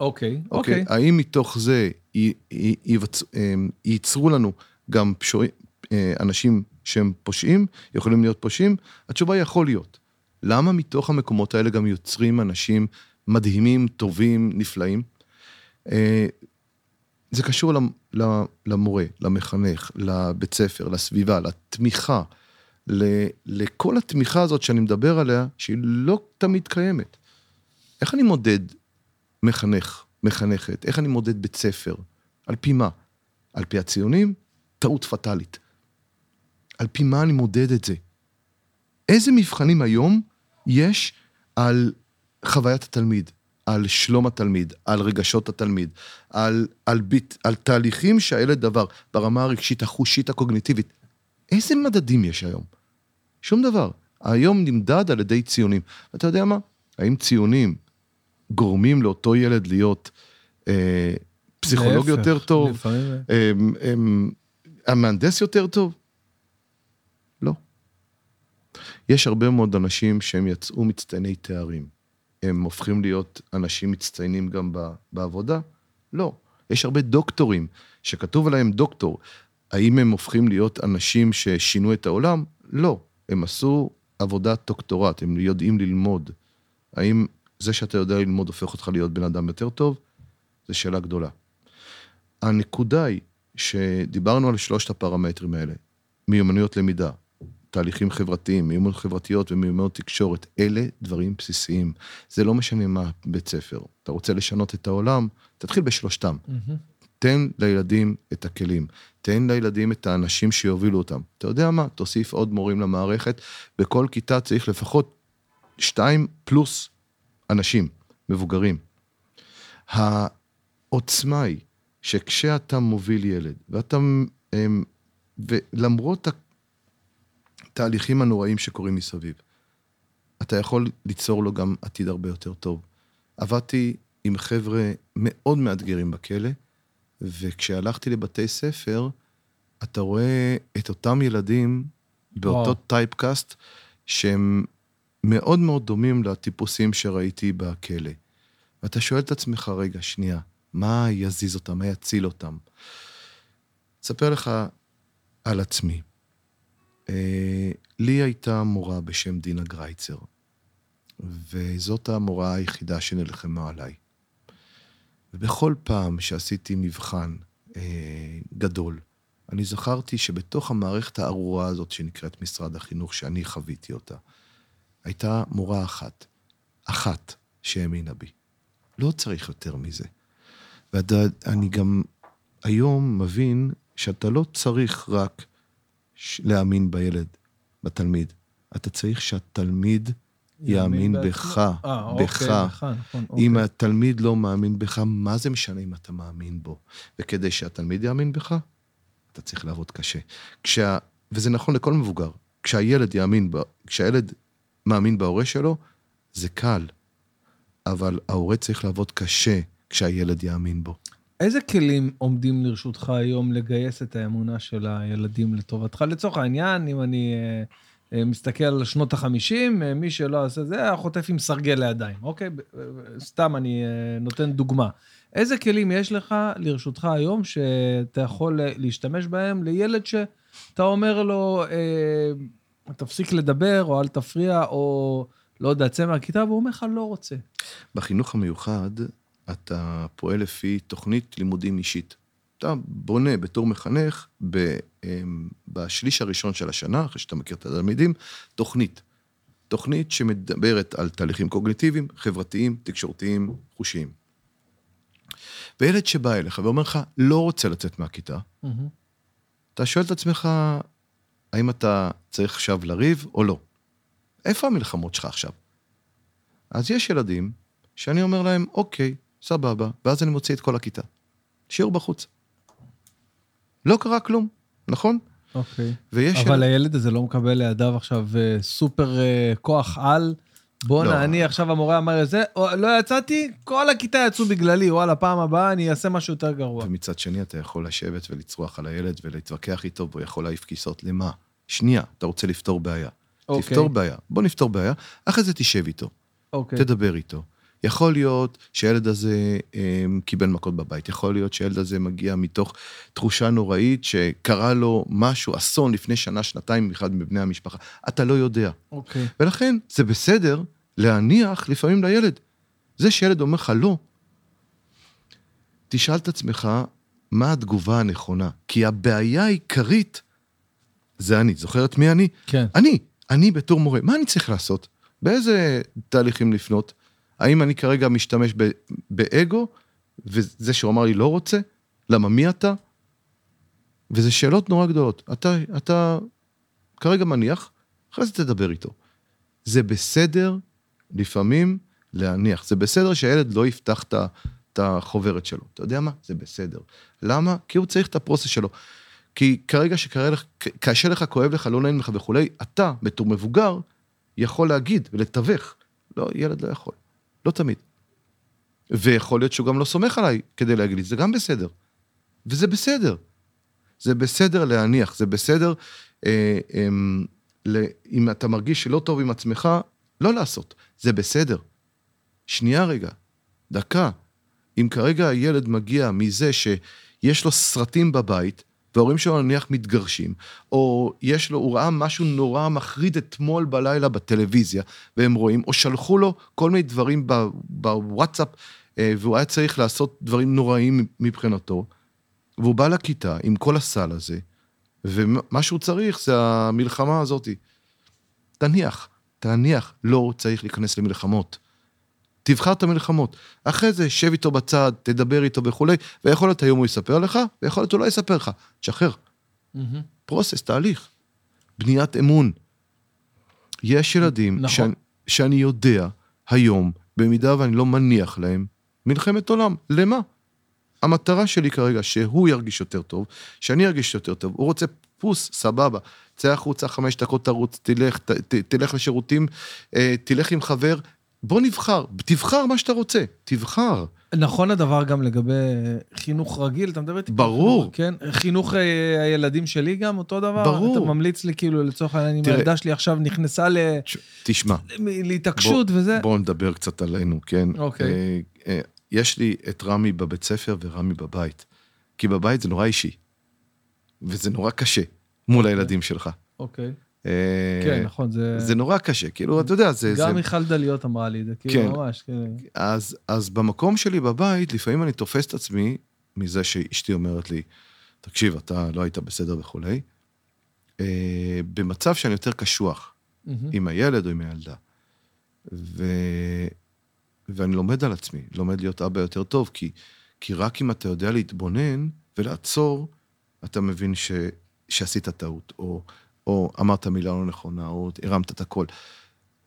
אוקיי, אוקיי. Okay. האם מתוך זה ייצרו לנו גם אה, אנשים שהם פושעים, יכולים להיות פושעים? התשובה היא יכול להיות. למה מתוך המקומות האלה גם יוצרים אנשים מדהימים, טובים, נפלאים? אה, זה קשור למורה, למחנך, לבית ספר, לסביבה, לתמיכה, לכל התמיכה הזאת שאני מדבר עליה, שהיא לא תמיד קיימת. איך אני מודד מחנך, מחנכת? איך אני מודד בית ספר? על פי מה? על פי הציונים? טעות פטאלית. על פי מה אני מודד את זה? איזה מבחנים היום יש על חוויית התלמיד, על שלום התלמיד, על רגשות התלמיד, על, על, ביט, על תהליכים שהילד עבר ברמה הרגשית, החושית, הקוגניטיבית. איזה מדדים יש היום? שום דבר. היום נמדד על ידי ציונים. אתה יודע מה? האם ציונים גורמים לאותו ילד להיות אה, פסיכולוג להפך, יותר טוב? לפעמים. אה, אה, המהנדס יותר טוב? יש הרבה מאוד אנשים שהם יצאו מצטייני תארים. הם הופכים להיות אנשים מצטיינים גם בעבודה? לא. יש הרבה דוקטורים שכתוב עליהם דוקטור. האם הם הופכים להיות אנשים ששינו את העולם? לא. הם עשו עבודת דוקטורט, הם יודעים ללמוד. האם זה שאתה יודע ללמוד הופך אותך להיות בן אדם יותר טוב? זו שאלה גדולה. הנקודה היא שדיברנו על שלושת הפרמטרים האלה, מיומנויות למידה, תהליכים חברתיים, מיומנות חברתיות ומיומנות תקשורת, אלה דברים בסיסיים. זה לא משנה מה בית ספר. אתה רוצה לשנות את העולם, תתחיל בשלושתם. Mm-hmm. תן לילדים את הכלים, תן לילדים את האנשים שיובילו אותם. אתה יודע מה? תוסיף עוד מורים למערכת. בכל כיתה צריך לפחות שתיים פלוס אנשים, מבוגרים. העוצמה היא שכשאתה מוביל ילד, ואתה, אמ, ולמרות התהליכים הנוראים שקורים מסביב. אתה יכול ליצור לו גם עתיד הרבה יותר טוב. עבדתי עם חבר'ה מאוד מאתגרים בכלא, וכשהלכתי לבתי ספר, אתה רואה את אותם ילדים באותו טייפקאסט, שהם מאוד מאוד דומים לטיפוסים שראיתי בכלא. ואתה שואל את עצמך, רגע, שנייה, מה יזיז אותם, מה יציל אותם? אספר לך על עצמי. אה, לי הייתה מורה בשם דינה גרייצר, וזאת המורה היחידה שנלחמה עליי. ובכל פעם שעשיתי מבחן אה, גדול, אני זכרתי שבתוך המערכת הארורה הזאת שנקראת משרד החינוך, שאני חוויתי אותה, הייתה מורה אחת, אחת, שהאמינה בי. לא צריך יותר מזה. ואני גם היום מבין שאתה לא צריך רק להאמין בילד, בתלמיד. אתה צריך שהתלמיד יאמין בך, אה, אוקיי, בך. נכון, אם אוקיי. התלמיד לא מאמין בך, מה זה משנה אם אתה מאמין בו? וכדי שהתלמיד יאמין בך, אתה צריך לעבוד קשה. כשה... וזה נכון לכל מבוגר. כשהילד יאמין, ב... כשהילד מאמין בהורה שלו, זה קל. אבל ההורה צריך לעבוד קשה כשהילד יאמין בו. איזה כלים עומדים לרשותך היום לגייס את האמונה של הילדים לטובתך? לצורך העניין, אם אני אה, אה, מסתכל על שנות ה-50, אה, מי שלא עושה זה, היה חוטף עם סרגל לידיים, אוקיי? סתם אני נותן דוגמה. איזה כלים יש לך לרשותך היום שאתה יכול להשתמש בהם לילד שאתה אומר לו, תפסיק לדבר, או אל תפריע, או לא יודע, צא מהכיתה, והוא אומר לך, לא רוצה. בחינוך המיוחד, אתה פועל לפי תוכנית לימודים אישית. אתה בונה בתור מחנך, ב, אמ, בשליש הראשון של השנה, אחרי שאתה מכיר את התלמידים, תוכנית. תוכנית שמדברת על תהליכים קוגניטיביים, חברתיים, תקשורתיים, חושיים. וילד שבא אליך ואומר לך, לא רוצה לצאת מהכיתה, אתה שואל את עצמך, האם אתה צריך עכשיו לריב או לא? איפה המלחמות שלך עכשיו? אז יש ילדים שאני אומר להם, אוקיי, סבבה, ואז אני מוציא את כל הכיתה. שיעור בחוץ. לא קרה כלום, נכון? אוקיי. ויש... אבל ילד- הילד הזה לא מקבל לידיו עכשיו אה, סופר אה, כוח על. בואנה, לא. אני עכשיו המורה אמר את זה, לא יצאתי, כל הכיתה יצאו בגללי, וואלה, פעם הבאה אני אעשה משהו יותר גרוע. ומצד שני, אתה יכול לשבת ולצרוח על הילד ולהתווכח איתו, והוא יכול להעיף כיסאות. למה? שנייה, אתה רוצה לפתור בעיה. אוקיי. תפתור בעיה. בוא נפתור בעיה, אחרי זה תשב איתו, אוקיי. תדבר איתו. יכול להיות שהילד הזה אה, קיבל מכות בבית, יכול להיות שהילד הזה מגיע מתוך תחושה נוראית שקרה לו משהו, אסון לפני שנה, שנתיים, אחד מבני המשפחה. אתה לא יודע. אוקיי. ולכן זה בסדר להניח לפעמים לילד. זה שילד אומר לך לא, תשאל את עצמך מה התגובה הנכונה. כי הבעיה העיקרית זה אני. זוכרת מי אני? כן. אני. אני בתור מורה. מה אני צריך לעשות? באיזה תהליכים לפנות? האם אני כרגע משתמש ב- באגו, וזה שהוא אמר לי לא רוצה? למה מי אתה? וזה שאלות נורא גדולות. אתה, אתה כרגע מניח, אחרי זה תדבר איתו. זה בסדר לפעמים להניח. זה בסדר שהילד לא יפתח את החוברת שלו. אתה יודע מה? זה בסדר. למה? כי הוא צריך את הפרוסס שלו. כי כרגע שקרה לך, כאשר לך, כואב לך, לא נעים לך וכולי, אתה, בתור מבוגר, יכול להגיד ולתווך. לא, ילד לא יכול. לא תמיד. ויכול להיות שהוא גם לא סומך עליי כדי להגיד לי, זה גם בסדר. וזה בסדר. זה בסדר להניח, זה בסדר, אה, אה, ל- אם אתה מרגיש שלא טוב עם עצמך, לא לעשות. זה בסדר. שנייה רגע, דקה. אם כרגע הילד מגיע מזה שיש לו סרטים בבית, וההורים שלו נניח מתגרשים, או יש לו, הוא ראה משהו נורא מחריד אתמול בלילה בטלוויזיה, והם רואים, או שלחו לו כל מיני דברים בוואטסאפ, אה, והוא היה צריך לעשות דברים נוראים מבחינתו, והוא בא לכיתה עם כל הסל הזה, ומה שהוא צריך זה המלחמה הזאת. תניח, תניח, לא צריך להיכנס למלחמות. תבחר את המלחמות. אחרי זה, שב איתו בצד, תדבר איתו וכולי, ויכול להיות היום הוא יספר לך, ויכול להיות הוא לא יספר לך. תשחרר. מהמם. פרוסס, תהליך. בניית אמון. יש ילדים נכון. שאני, שאני יודע היום, במידה ואני לא מניח להם, מלחמת עולם. למה? המטרה שלי כרגע, שהוא ירגיש יותר טוב, שאני ארגיש יותר טוב. הוא רוצה פוס, סבבה. צא החוצה, חמש דקות תרוץ, תלך, ת, ת, תלך לשירותים, אה, תלך עם חבר. בוא נבחר, תבחר מה שאתה רוצה, תבחר. נכון הדבר גם לגבי חינוך רגיל, אתה מדבר איתי? ברור. כן, חינוך אה, הילדים שלי גם אותו דבר? ברור. אתה ממליץ לי כאילו לצורך העניין, אם. הילדה שלי עכשיו נכנסה ל- תשמע, להתעקשות וזה. בואו נדבר קצת עלינו, כן? אוקיי. אה, אה, יש לי את רמי בבית ספר ורמי בבית. כי בבית זה נורא אישי. וזה נורא קשה מול הילדים שלך. אוקיי. אה, כן, נכון, זה... זה נורא קשה, כאילו, אתה יודע, זה... גם. מיכל דליות אמרה לי את זה, כן. כאילו, ממש, כן. אז, אז במקום שלי בבית, לפעמים אני תופס את עצמי מזה שאשתי אומרת לי, תקשיב, אתה לא היית בסדר וכולי, אה, במצב שאני יותר קשוח. עם הילד או עם הילדה. ו... ואני לומד על עצמי, לומד להיות אבא יותר טוב, כי, כי רק אם אתה יודע להתבונן ולעצור, אתה מבין ש... שעשית טעות, או, או אמרת מילה לא נכונה, או הרמת את הקול.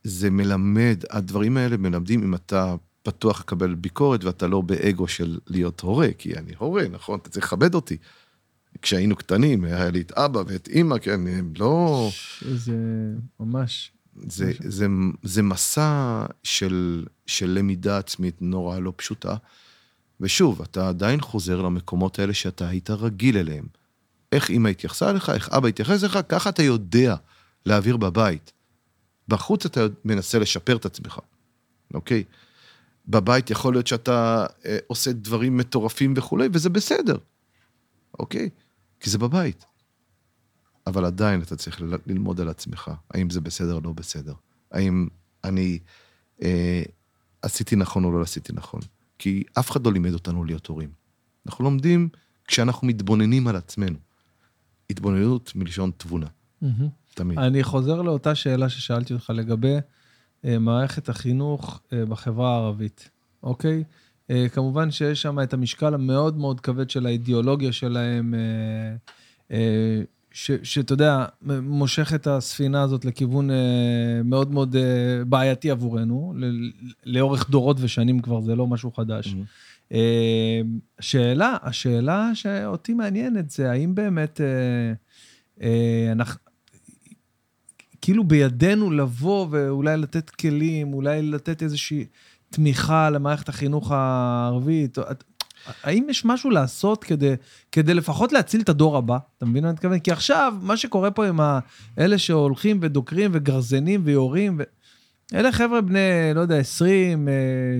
זה מלמד, הדברים האלה מלמדים אם אתה פתוח לקבל ביקורת ואתה לא באגו של להיות הורה, כי אני הורה, נכון? אתה צריך לכבד אותי. כשהיינו קטנים, היה לי את אבא ואת אימא, כן, הם לא... זה ממש... זה, זה, זה מסע של, של למידה עצמית נורא לא פשוטה. ושוב, אתה עדיין חוזר למקומות האלה שאתה היית רגיל אליהם. איך אימא התייחסה אליך, איך אבא התייחס אליך, ככה אתה יודע להעביר בבית. בחוץ אתה מנסה לשפר את עצמך, אוקיי? בבית יכול להיות שאתה אה, עושה דברים מטורפים וכולי, וזה בסדר, אוקיי? כי זה בבית. אבל עדיין אתה צריך ללמוד על עצמך, האם זה בסדר או לא בסדר. האם אני אה, עשיתי נכון או לא עשיתי נכון. כי אף אחד לא לימד אותנו להיות הורים. אנחנו לומדים כשאנחנו מתבוננים על עצמנו. התבוננות מלשון תבונה, מהמם. תמיד. אני חוזר לאותה שאלה ששאלתי אותך לגבי אה, מערכת החינוך אה, בחברה הערבית, אוקיי? אה, כמובן שיש שם את המשקל המאוד מאוד כבד של האידיאולוגיה שלהם, שאתה יודע, מושך את הספינה הזאת לכיוון מאוד מאוד בעייתי עבורנו, ל- לאורך דורות ושנים כבר, זה לא משהו חדש. Mhm. אה, שאלה, השאלה שאותי מעניינת זה האם באמת אה, אה, אנחנו, כאילו בידינו לבוא ואולי לתת כלים, אולי לתת איזושהי תמיכה למערכת החינוך הערבית. האם יש משהו לעשות כדי, כדי לפחות להציל את הדור הבא? אתה מבין מה אני מתכוון? כי עכשיו, מה שקורה פה עם אלה שהולכים ודוקרים וגרזנים ויורים, ו... אלה חבר'ה בני, לא יודע, 20, אה,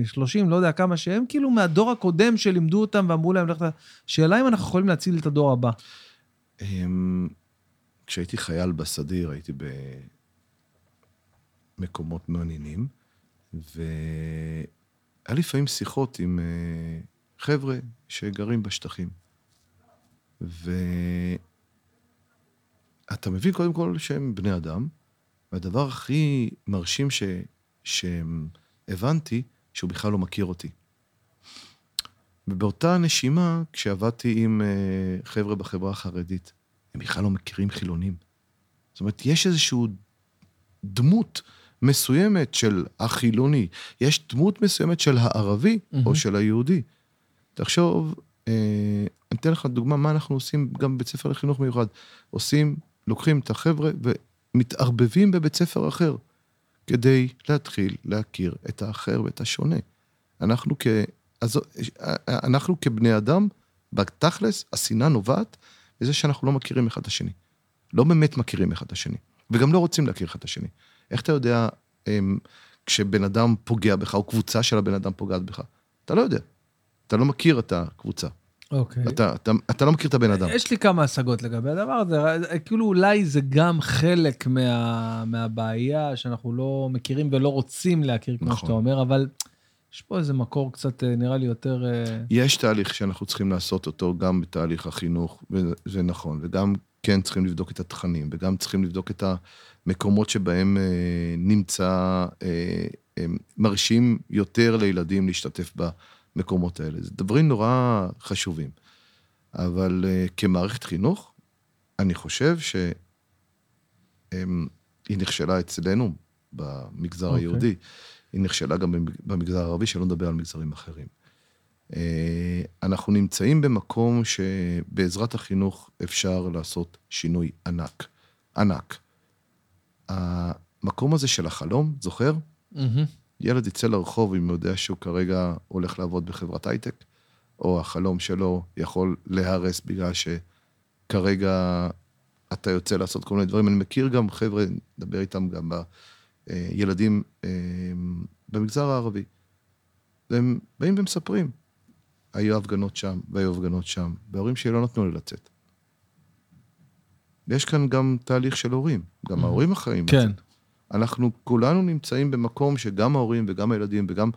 30, לא יודע כמה שהם, כאילו מהדור הקודם שלימדו אותם ואמרו להם, לך... שאלה אם אנחנו יכולים להציל את הדור הבא. אמ, כשהייתי חייל בסדיר, הייתי במקומות מעניינים, והיה לפעמים שיחות עם אה, חבר'ה שגרים בשטחים. ואתה מבין קודם כל שהם בני אדם, והדבר הכי מרשים ש... שהבנתי, שהוא בכלל לא מכיר אותי. ובאותה נשימה, כשעבדתי עם אה, חבר'ה בחברה החרדית, הם בכלל לא מכירים חילונים. זאת אומרת, יש איזושהי דמות מסוימת של החילוני, יש דמות מסוימת של הערבי מהמם. או של היהודי. תחשוב, אה, אני אתן לך דוגמה מה אנחנו עושים גם בבית ספר לחינוך מיוחד. עושים, לוקחים את החבר'ה ומתערבבים בבית ספר אחר, כדי להתחיל להכיר את האחר ואת השונה. אנחנו כ... אז אנחנו כבני אדם, בתכלס, השנאה נובעת מזה שאנחנו לא מכירים אחד את השני. לא באמת מכירים אחד את השני, וגם לא רוצים להכיר אחד את השני. איך אתה יודע הם, כשבן אדם פוגע בך, או קבוצה של הבן אדם פוגעת בך? אתה לא יודע. אתה לא מכיר את הקבוצה. אוקיי. אתה, אתה, אתה לא מכיר את הבן אדם. יש לי כמה השגות לגבי הדבר הזה, כאילו אולי זה גם חלק מה, מהבעיה שאנחנו לא מכירים ולא רוצים להכיר, כמו נכון. שאתה אומר, אבל יש פה איזה מקור קצת, אה, נראה לי יותר... אה, יש תהליך שאנחנו צריכים לעשות אותו גם בתהליך החינוך, וזה נכון, וגם כן צריכים לבדוק את התכנים, וגם צריכים לבדוק את המקומות שבהם אה, נמצא, אה, אה, מרשים יותר לילדים להשתתף במקומות האלה. זה דברים נורא חשובים. אבל אה, כמערכת חינוך, אני חושב שהיא נכשלה אצלנו, במגזר אוקיי. היהודי. היא נכשלה גם במגזר הערבי, שלא נדבר על מגזרים אחרים. אה, אנחנו נמצאים במקום שבעזרת החינוך אפשר לעשות שינוי ענק. ענק. המקום הזה של החלום, זוכר? מהמם. ילד יצא לרחוב אם הוא יודע שהוא כרגע הולך לעבוד בחברת הייטק, או החלום שלו יכול להיהרס בגלל שכרגע אתה יוצא לעשות כל מיני דברים. אני מכיר גם חבר'ה, נדבר איתם גם בילדים אה, במגזר הערבי. והם באים ומספרים, היו הפגנות שם, והיו הפגנות שם, וההורים שלי לא נתנו לי לצאת. ויש כאן גם תהליך של הורים, גם ההורים אחראים. כן. לצאת. אנחנו כולנו נמצאים במקום שגם ההורים וגם הילדים וגם,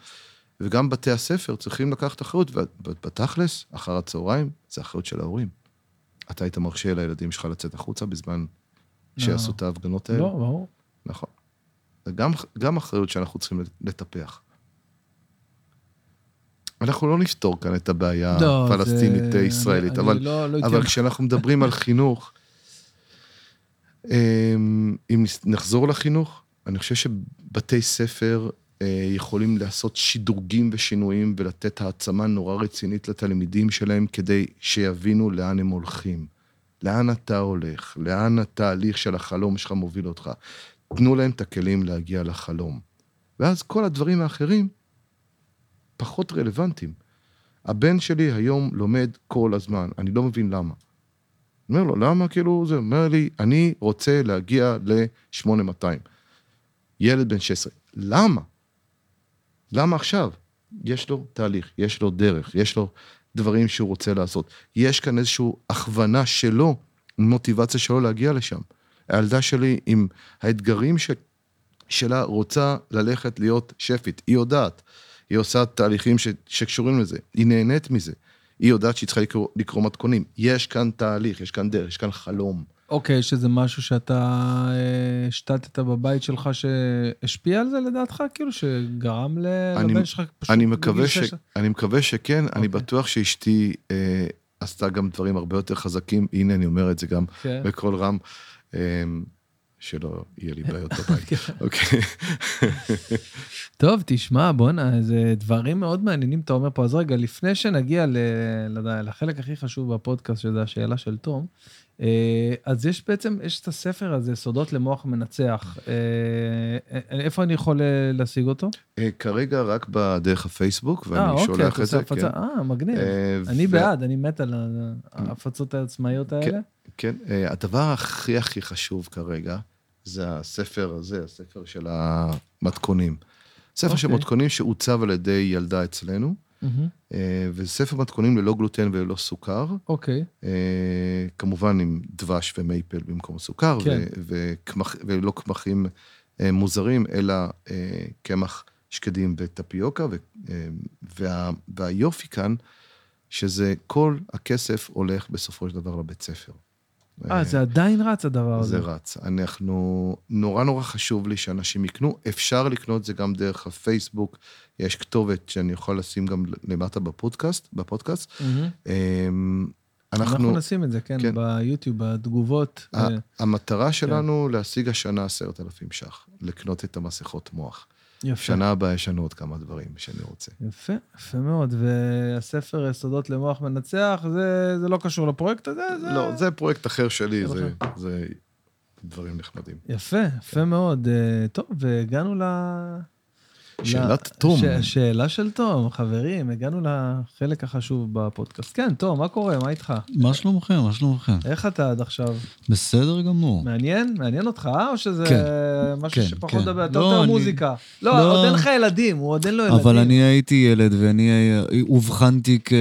וגם בתי הספר צריכים לקחת אחריות, ובתכלס, אחר הצהריים, זה אחריות של ההורים. אתה היית מרשה לילדים שלך לצאת החוצה בזמן שיעשו את ההפגנות האלה? לא, ברור. נכון. זה גם, גם אחריות שאנחנו צריכים לטפח. אנחנו לא נפתור כאן את הבעיה לא, זה- הפלסטינית-ישראלית, אני- אבל, לא- לא אבל כשאנחנו מדברים על חינוך, אם נחזור לחינוך, אני חושב שבתי ספר אה, יכולים לעשות שדרוגים ושינויים ולתת העצמה נורא רצינית לתלמידים שלהם כדי שיבינו לאן הם הולכים. לאן אתה הולך, לאן התהליך של החלום שלך מוביל אותך. תנו להם את הכלים להגיע לחלום. ואז כל הדברים האחרים פחות רלוונטיים. הבן שלי היום לומד כל הזמן, אני לא מבין למה. אומר לו, למה כאילו זה? אומר לי, אני רוצה להגיע ל-8200. ילד בן 16. למה? למה עכשיו? יש לו תהליך, יש לו דרך, יש לו דברים שהוא רוצה לעשות. יש כאן איזושהי הכוונה שלו, מוטיבציה שלו להגיע לשם. הילדה שלי עם האתגרים ש... שלה רוצה ללכת להיות שפית, היא יודעת. היא עושה תהליכים ש... שקשורים לזה, היא נהנית מזה. היא יודעת שהיא צריכה לקרוא, לקרוא מתכונים. יש כאן תהליך, יש כאן דרך, יש כאן חלום. אוקיי, שזה משהו שאתה אה, השתתת בבית שלך שהשפיע על זה לדעתך? כאילו, שגרם ל- אני- לבן שלך פשוט... אני מקווה, ש... שש- אני מקווה שכן, אני אוקיי. בטוח שאשתי אה, עשתה גם דברים הרבה יותר חזקים, הנה אני אומר את זה גם כן. בקול רם, אה, שלא יהיה לי בעיות בבית. אוקיי. טוב, תשמע, בואנה, זה דברים מאוד מעניינים אתה אומר פה. אז רגע, לפני שנגיע לחלק הכי חשוב בפודקאסט, שזה השאלה של תום, אז יש בעצם, יש את הספר הזה, סודות למוח מנצח. אה, אה, איפה אני יכול אה, להשיג אותו? אה, כרגע רק בדרך הפייסבוק, אה, ואני אוקיי, שולח אתה את זה. עושה הפצה. כן. אה, מגניב. אה, אני בעד, אני מת על ההפצות העצמאיות האלה. כן, אה, הדבר הכי הכי חשוב כרגע, זה הספר הזה, הספר של המתכונים. ספר של אוקיי. מתכונים שעוצב על ידי ילדה אצלנו. אה, וזה ספר מתכונים ללא גלוטן וללא סוכר, אוקיי, אה, כמובן עם דבש ומייפל במקום סוכר, כן. ולא קמחים אה, מוזרים, אלא אה, קמח שקדים וטפיוקה, אה, והיופי כאן, שזה כל הכסף הולך בסופו של דבר לבית ספר. אה, זה עדיין רץ הדבר הזה. זה רץ. אנחנו, נורא נורא חשוב לי שאנשים יקנו. אפשר לקנות זה גם דרך הפייסבוק. יש כתובת שאני יכול לשים גם למטה בפודקאסט, בפודקאסט. אמ, אנחנו אנחנו, נשים את זה, כן, כן. ביוטיוב, בתגובות. ה- אה, המטרה שלנו להשיג השנה עשרת אלפים ש"ח, לקנות את המסכות מוח. יפה. שנה הבאה יש לנו עוד כמה דברים שאני רוצה. יפה, יפה מאוד. והספר יסודות למוח מנצח, זה, זה לא קשור לפרויקט הזה? זה... לא, זה פרויקט אחר שלי. זה, זה דברים נחמדים. יפה, יפה מאוד. אה, טוב, והגענו ל... שאלת תום. ש... שאלה של תום, חברים, הגענו לחלק החשוב בפודקאסט. כן, תום, מה קורה? מה איתך? מה שלומכם? מה שלומכם? איך אתה עד עכשיו? בסדר גמור. מעניין? מעניין אותך, אה? או שזה כן, משהו כן, שפחות כן. מדבר? אתה לא, יותר אני- מוזיקה. לא, לא. עוד אין לך ילדים, הוא עוד אין לו ילדים. אבל אני הייתי ילד ואני אובחנתי כ...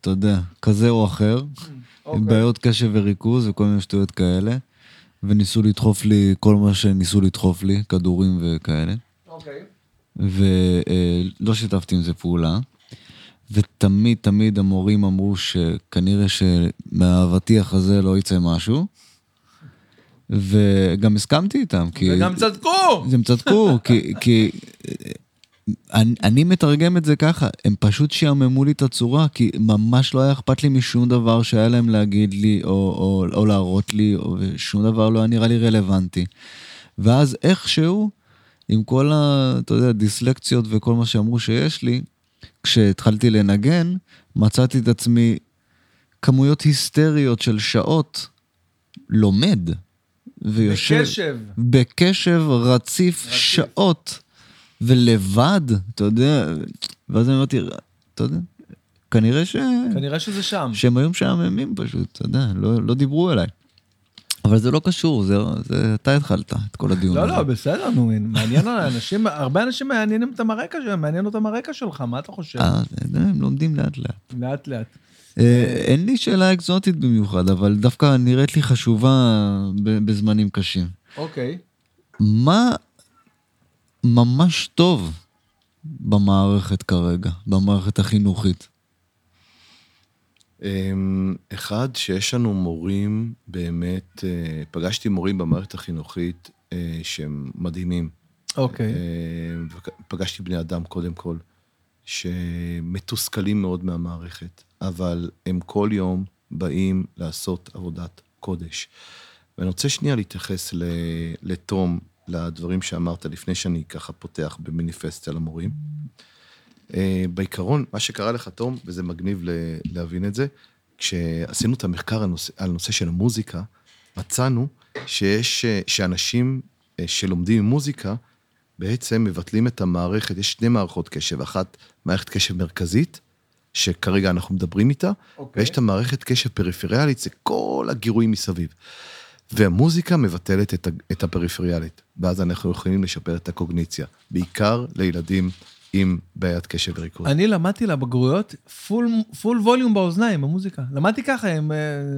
אתה יודע, כזה או אחר, עם אוקיי. בעיות קשב וריכוז וכל מיני שטויות כאלה, וניסו לדחוף לי כל מה שניסו לדחוף לי, כדורים וכאלה, אוקיי. ולא שיתפתי עם זה פעולה. ותמיד תמיד המורים אמרו שכנראה שמהאבטיח הזה לא יצא משהו. וגם הסכמתי איתם, כי... וגם צדקו! הם צדקו, כי, כי אני, אני מתרגם את זה ככה, הם פשוט שעממו לי את הצורה, כי ממש לא היה אכפת לי משום דבר שהיה להם להגיד לי או, או, או להראות לי, או, ושום דבר לא היה נראה לי רלוונטי. ואז איכשהו, עם כל ה... אתה יודע, דיסלקציות וכל מה שאמרו שיש לי, כשהתחלתי לנגן, מצאתי את עצמי כמויות היסטריות של שעות לומד. ויושב... בקשב. בקשב רציף, רציף. שעות, ולבד, אתה יודע, ואז אני אמרתי, אתה יודע, כנראה ש... כנראה שזה שם. שהם היו משעממים פשוט, אתה יודע, לא, לא דיברו אליי. אבל זה לא קשור, זה, זה אתה התחלת את כל הדיון לא, הזה. לא, בסדר, נו, מעניין אנשים, הרבה אנשים מעניינים אותם הרקע שלהם, מעניין אותם הרקע שלך, מה אתה חושב? אה, הם לומדים לאט לאט. לאט לאט. אה, אין לי שאלה אקזוטית במיוחד, אבל דווקא נראית לי חשובה בזמנים קשים. אוקיי. מה ממש טוב במערכת כרגע, במערכת החינוכית? אמ, אחד, שיש לנו מורים באמת, אה, פגשתי מורים במערכת החינוכית אה, שהם מדהימים. אוקיי. אה, פגשתי בני אדם, קודם כל, שמתוסכלים מאוד מהמערכת, אבל הם כל יום באים לעשות עבודת קודש. ואני רוצה שנייה להתייחס לתום, לדברים שאמרת לפני שאני ככה פותח במניפסט על המורים. אה, בעיקרון, מה שקרה לך, תום, וזה מגניב להבין את זה, כשעשינו את המחקר על נושא, על נושא של המוזיקה, מצאנו שיש, אה, שאנשים אה, שלומדים מוזיקה, בעצם מבטלים את המערכת, יש שני מערכות קשב, אחת מערכת קשב מרכזית, שכרגע אנחנו מדברים איתה, אוקיי. ויש את המערכת קשב פריפריאלית, זה כל הגירויים מסביב. והמוזיקה מבטלת את הפריפריאלית, ואז אנחנו יכולים לשפר את הקוגניציה, בעיקר לילדים עם בעיית קשב וריכוז. אני למדתי לבגרויות פול, פול ווליום באוזניים, במוזיקה. למדתי ככה, הם, אה,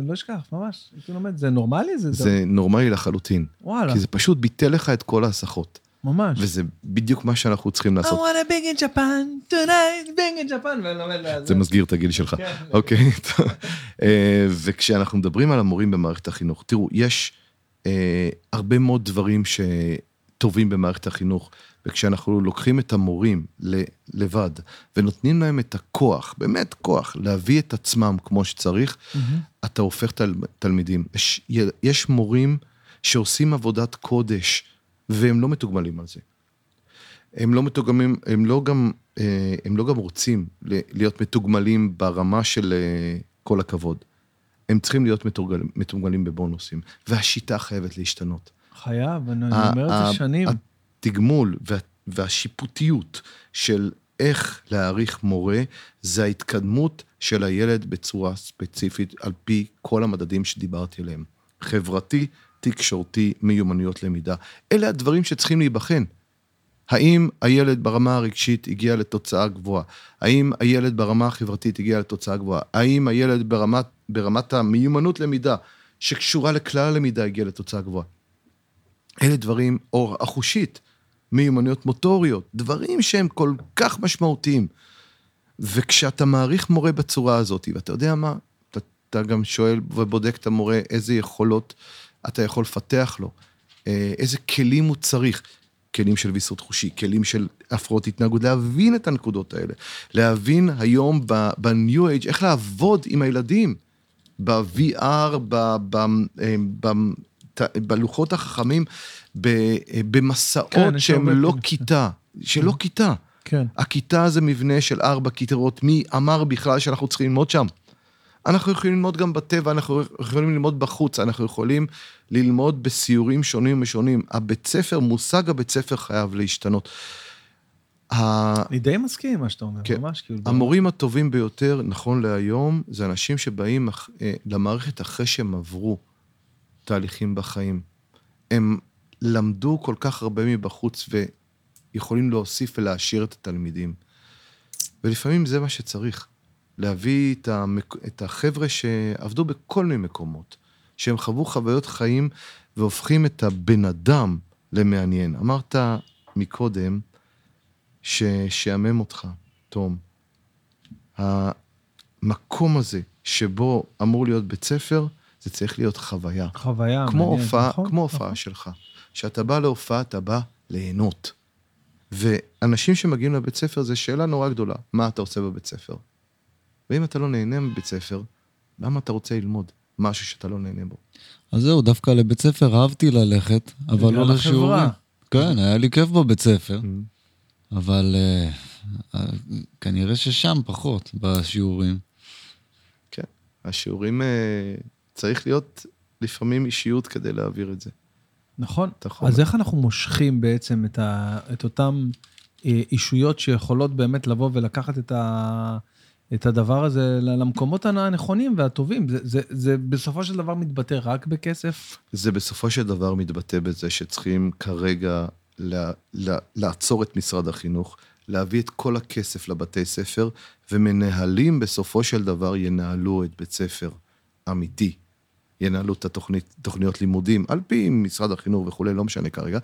לא אשכח, ממש. הייתי לומד, זה נורמלי? זה, זה נורמלי לחלוטין, וואלה, כי זה פשוט ביטל לך את כל ההסחות, ממש. וזה בדיוק מה שאנחנו צריכים I לעשות. wanna big in Japan, tonight, big in Japan, ואני לומד... זה מסגיר את הגיל שלך. כן. אוקיי. טוב. אה, וכשאנחנו מדברים על המורים במערכת החינוך, תראו, יש אה, הרבה מאוד דברים שטובים במערכת החינוך, וכשאנחנו לוקחים את המורים לבד ונותנים להם את הכוח, באמת כוח, להביא את עצמם כמו שצריך, מהמם. אתה הופך תל, תלמידים. יש, יש מורים שעושים עבודת קודש, והם לא מתוגמלים על זה. הם לא מתוגמלים, הם לא גם, אה, הם לא גם רוצים להיות מתוגמלים ברמה של אה, כל הכבוד. הם צריכים להיות מתוגמלים בבונוסים, והשיטה חייבת להשתנות. חייב, אני אומר את זה שנים. התגמול וה, והשיפוטיות של איך להעריך מורה, זה ההתקדמות של הילד בצורה ספציפית, על פי כל המדדים שדיברתי עליהם. חברתי, תקשורתי, מיומנויות למידה. אלה הדברים שצריכים להיבחן. האם הילד ברמה הרגשית הגיע לתוצאה גבוהה? האם הילד ברמה החברתית הגיע לתוצאה גבוהה? האם הילד ברמת, ברמת המיומנות למידה, שקשורה לכלל הלמידה, הגיע לתוצאה גבוהה? אלה דברים, או החושית, מיומנויות מוטוריות, דברים שהם כל כך משמעותיים. וכשאתה מעריך מורה בצורה הזאת, ואתה יודע מה, אתה, אתה גם שואל ובודק את המורה איזה יכולות אתה יכול לפתח לו, אה, איזה כלים הוא צריך. כלים של ויסות חושי, כלים של הפרעות התנהגות, להבין את הנקודות האלה. להבין היום ב-new age איך לעבוד עם הילדים. ב-VR, ב- ב- אה, ב- ת- בלוחות החכמים, במסעות כן, שהם לא כאלה. כיתה, שלא כיתה. כן. הכיתה זה מבנה של ארבע כיתות, מי אמר בכלל שאנחנו צריכים ללמוד שם? אנחנו יכולים ללמוד גם בטבע, אנחנו יכולים ללמוד בחוץ, אנחנו יכולים ללמוד בסיורים שונים ושונים. הבית ספר, מושג הבית ספר חייב להשתנות. אני די מסכים עם מה שאתה אומר, כן. ממש, כאילו. המורים הטובים ביותר, נכון להיום, זה אנשים שבאים אה, למערכת אחרי שהם עברו תהליכים בחיים. הם למדו כל כך הרבה מבחוץ ויכולים להוסיף ולהעשיר את התלמידים. ולפעמים זה מה שצריך. להביא את, המק... את החבר'ה שעבדו בכל מיני מקומות, שהם חוו חוויות חיים והופכים את הבן אדם למעניין. אמרת מקודם ששעמם אותך, תום. המקום הזה שבו אמור להיות בית ספר, זה צריך להיות חוויה. חוויה, כמו מעניין, הופעה, נכון, כמו נכון. הופעה שלך. כשאתה בא להופעה, אתה בא ליהנות. ואנשים שמגיעים לבית ספר, זו שאלה נורא גדולה, מה אתה עושה בבית ספר? ואם אתה לא נהנה מבית ספר, למה אתה רוצה ללמוד משהו שאתה לא נהנה בו? אז זהו, דווקא לבית ספר אהבתי ללכת, אבל לא לשיעורים. כן, היה לי כיף בבית ספר, Mm. אבל אה, כנראה ששם פחות, בשיעורים. כן, השיעורים, אה, צריך להיות לפעמים אישיות כדי להעביר את זה. נכון. אז איך אנחנו מושכים בעצם את, ה, את אותן אה, אישויות שיכולות באמת לבוא ולקחת את, ה, את הדבר הזה למקומות הנכונים והטובים? זה, זה, זה בסופו של דבר מתבטא רק בכסף? זה בסופו של דבר מתבטא בזה שצריכים כרגע לה, לה, לעצור את משרד החינוך, להביא את כל הכסף לבתי ספר, ומנהלים בסופו של דבר ינהלו את בית ספר אמיתי. ינהלו את התוכנית, תוכניות לימודים, על פי משרד החינוך וכולי, לא משנה כרגע,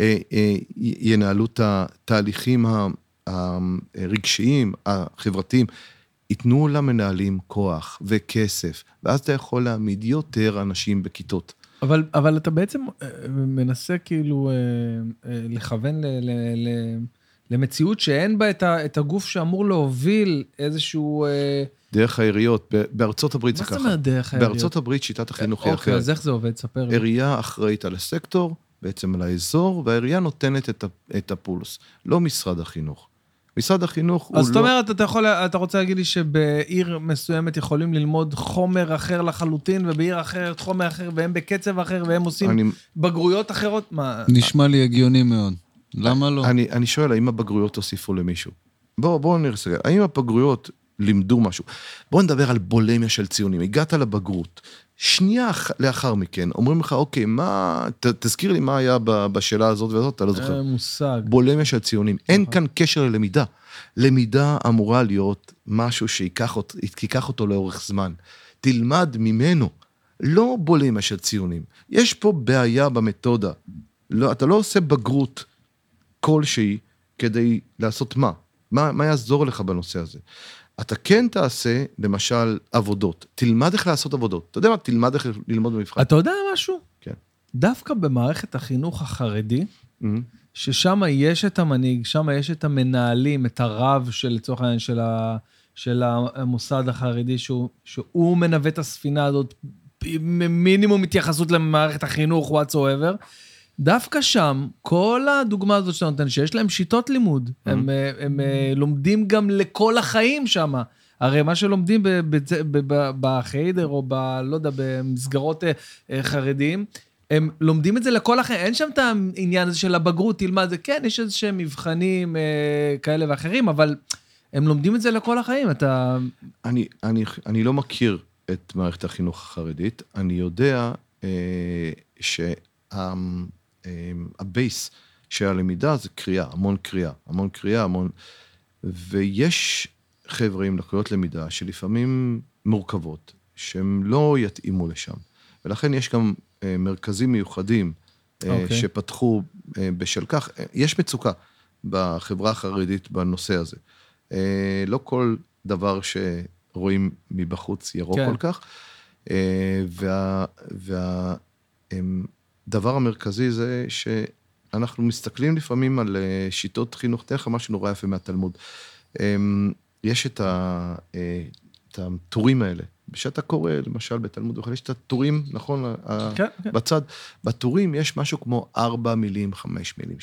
אה, אה, ינהלו את התהליכים הרגשיים, החברתיים, ייתנו למנהלים כוח וכסף, ואז אתה יכול להעמיד יותר אנשים בכיתות. אבל, אבל אתה בעצם אה, מנסה כאילו לכוון ל, ל, ל, למציאות שאין בה את, ה, את הגוף שאמור להוביל איזשהו... דרך העיריות, בארצות הברית זה מה ככה. זאת אומרת דרך העיריות? בארצות הברית שיטת החינוך היא אוקיי, אחרת. אז איך זה עובד? ספר לי. עירייה אחראית על הסקטור, בעצם על האזור, והעירייה נותנת את, הפולס, לא משרד החינוך. משרד החינוך הוא לא... אז זאת אומרת, אתה יכול, אתה רוצה להגיד לי שבעיר מסוימת יכולים ללמוד חומר אחר לחלוטין, ובעיר אחרת חומר אחר, והם בקצב אחר, והם עושים אני, בגרויות אחרות? מה? נשמע לי הגיוני מאוד. למה לא? אני, אני שואל, האם הבגרויות הוסיפו למישהו? בואו בוא נראה, האם הבגרויות לימדו משהו. בואו נדבר על בולמיה של ציונים. הגעת לבגרות, שנייה אח- לאחר מכן, אומרים לך, אוקיי, מה, ת, תזכיר לי מה היה בשאלה הזאת והזאת, אתה לא זוכר. אין מושג. בולמיה של ציונים. אין נכון. כאן קשר ללמידה. למידה אמורה להיות משהו שייקח אות- ייקח אותו לאורך זמן. תלמד ממנו, לא בולמיה של ציונים. יש פה בעיה במתודה. לא, אתה לא עושה בגרות כלשהי כדי לעשות מה? מה, מה יעזור לך בנושא הזה? אתה כן תעשה, למשל, עבודות. תלמד איך לעשות עבודות. אתה יודע מה? תלמד איך ללמוד במבחן. אתה יודע משהו? כן. דווקא במערכת החינוך החרדי, Mhm. ששם יש את המנהיג, שם יש את המנהלים, את הרב של, לצורך העניין, של, ה, של המוסד החרדי, שהוא, שהוא מנווט את הספינה הזאת, מינימום התייחסות למערכת החינוך, whatsoever. דוווקא שם, כל הדוגמה הזאת שאתה נותן, שיש להם שיטות לימוד, הם, אה, הם, אה, לומדים גם לכל החיים שם. הרי מה שלומדים בחיידר או ב... לא יודע, במסגרות אה, חרדיים, הם לומדים את זה לכל החיים, אין שם את העניין הזה של הבגרות, תלמד. זה, כן, יש איזה שהם מבחנים אה, כאלה ואחרים, אבל הם לומדים את זה לכל החיים, אתה... אני, אני, אני לא מכיר את מערכת החינוך החרדית, אני יודע אה, שהבייס של הלמידה זה קריאה, המון קריאה, המון קריאה, המון... ויש חבר'ה עם לקויות למידה שלפעמים מורכבות, שהם לא יתאימו לשם. ולכן יש גם אה, מרכזים מיוחדים אה, אוקיי. שפתחו אה, בשל כך. יש מצוקה בחברה החרדית בנושא הזה. לא כל דבר שרואים מבחוץ ירוק כן. כל כך. אה, וה- והדבר המרכזי זה שאנחנו מסתכלים לפעמים על אה, שיטות חינוך, תראה לך משהו נורא יפה מהתלמוד. אה, יש את, ה, אה, את הטורים האלה, שאתה קורא, למשל בתלמוד, וכו', יש את הטורים, נכון? כן, כן. בצד, בטורים יש משהו כמו ארבע מילים, חמש מילים,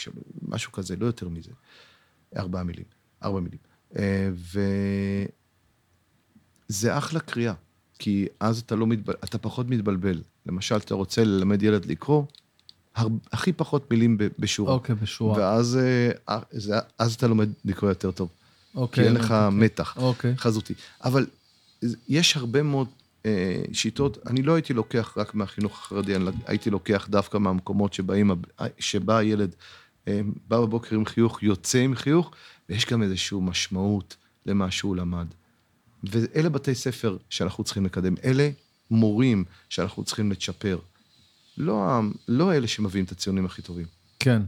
משהו כזה, לא יותר מזה. ארבע מילים, ארבע מילים. אה, וזה אחלה קריאה, כי אז אתה, לא מתבל... אתה פחות מתבלבל. למשל, אתה רוצה ללמד ילד לקרוא, הר... הכי פחות מילים בשורה. אוקיי, בשורה. ואז אה, זה... אז אתה לומד לקרוא יותר טוב, כי אוקיי. אין לך אוקיי. מתח אוקיי. חזותי. אבל יש הרבה מאוד אה, שיטות, אני לא הייתי לוקח רק מהחינוך החרדי, אני הייתי לוקח דווקא מהמקומות שבאים, הב- שבא הילד, אה, בא בבוקר עם חיוך, יוצא עם חיוך, ויש גם איזושהי משמעות למה שהוא למד. ואלה בתי ספר שאנחנו צריכים לקדם, אלה מורים שאנחנו צריכים לצ'פר. לא, לא אלה שמביאים את הציונים הכי טובים. כן.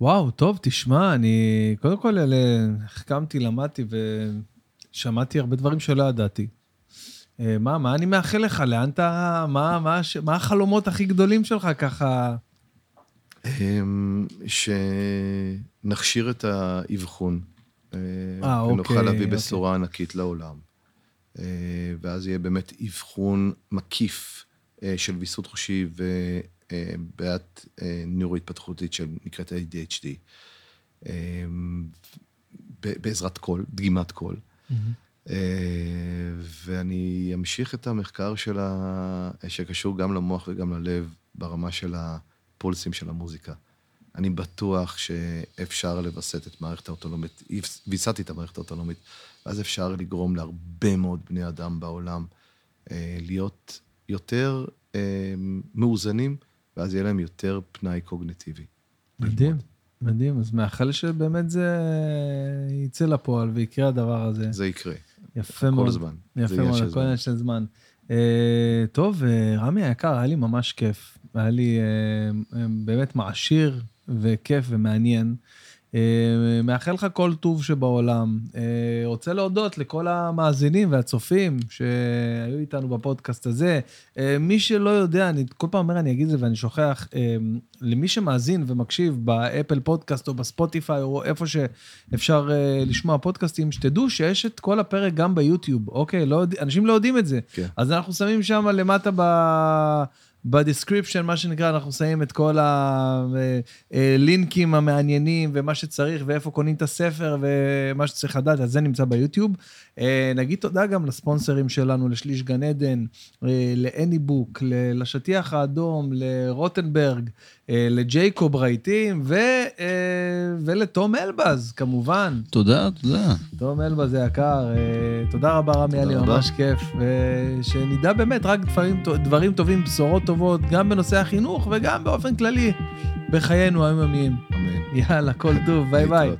וואו, טוב, תשמע, אני... קודם כל, אלה, החכמתי, למדתי ושמעתי הרבה דברים שלא ידעתי. אה, מה, מה אני מאחל לך? לאן אתה... מה, מה, מה החלומות הכי גדולים שלך ככה? אמ, שנכשיר את האבחון, אה, אה, ונוכל אוקיי, להביא אוקיי. בשורה ענקית לעולם. אה, ואז יהיה באמת אבחון מקיף אה, של ויסות חושי ובעיית אה, נוירו-התפתחותית שנקראת ADHD, בעזרת קול, דגימת קול. אה, ואני אמשיך את המחקר של ה... שקשור גם למוח וגם ללב ברמה של הפולסים של המוזיקה. אני בטוח שאפשר לווסת את מערכת האוטונומית, ויסתי את המערכת האוטונומית, ואז אפשר לגרום להרבה מאוד בני אדם בעולם אה, להיות יותר אה, מאוזנים, ואז יהיה להם יותר פנאי קוגניטיבי. מדהים, מדהים. אז מאחל שבאמת זה יצא לפועל ויקרה הדבר הזה. זה יקרה. יפה כל מאוד. זמן. זה יפה מאוד, הכל. עניין של זמן. אה, טוב, אה, רמי היקר, היה לי ממש כיף. היה לי אה, באמת מעשיר וכיף ומעניין. אה, מאחל לך כל טוב שבעולם. אה, רוצה להודות לכל המאזינים והצופים שהיו איתנו בפודקאסט הזה. אה, מי שלא יודע, אני כל פעם אומר, אני אגיד את זה ואני שוכח, למי שמאזין ומקשיב באפל פודקאסט או בספוטיפיי או איפה שאפשר לשמוע פודקאסטים, שתדעו שיש את כל הפרק גם ביוטיוב, אוקיי? לא, יודע- אנשים לא יודעים את זה. כן. אז אנחנו שמים שם למטה ב... ב description, מה שנקרא, אנחנו שמים את כל הלינקים המעניינים ומה שצריך, ואיפה קונים את הספר ומה שצריך לדעת, אז זה נמצא ביוטיוב. אה, נגיד תודה גם לספונסרים שלנו, לשליש גן עדן, אה, לאניבוק, לשטיח האדום, לרוטנברג, אה, לג'ייקוב רהיטים, ו- אה, ולתום אלבז, כמובן. תודה, תודה. תום אלבז היקר, אה, תודה רבה רמי, היה לי. ממש כיף, ושנדע באמת רק דברים, דברים טובים, בשורות טובות, גם בנושא החינוך וגם באופן כללי בחיינו היומיומיים. אמן. יאללה, כל טוב, ביי ביי.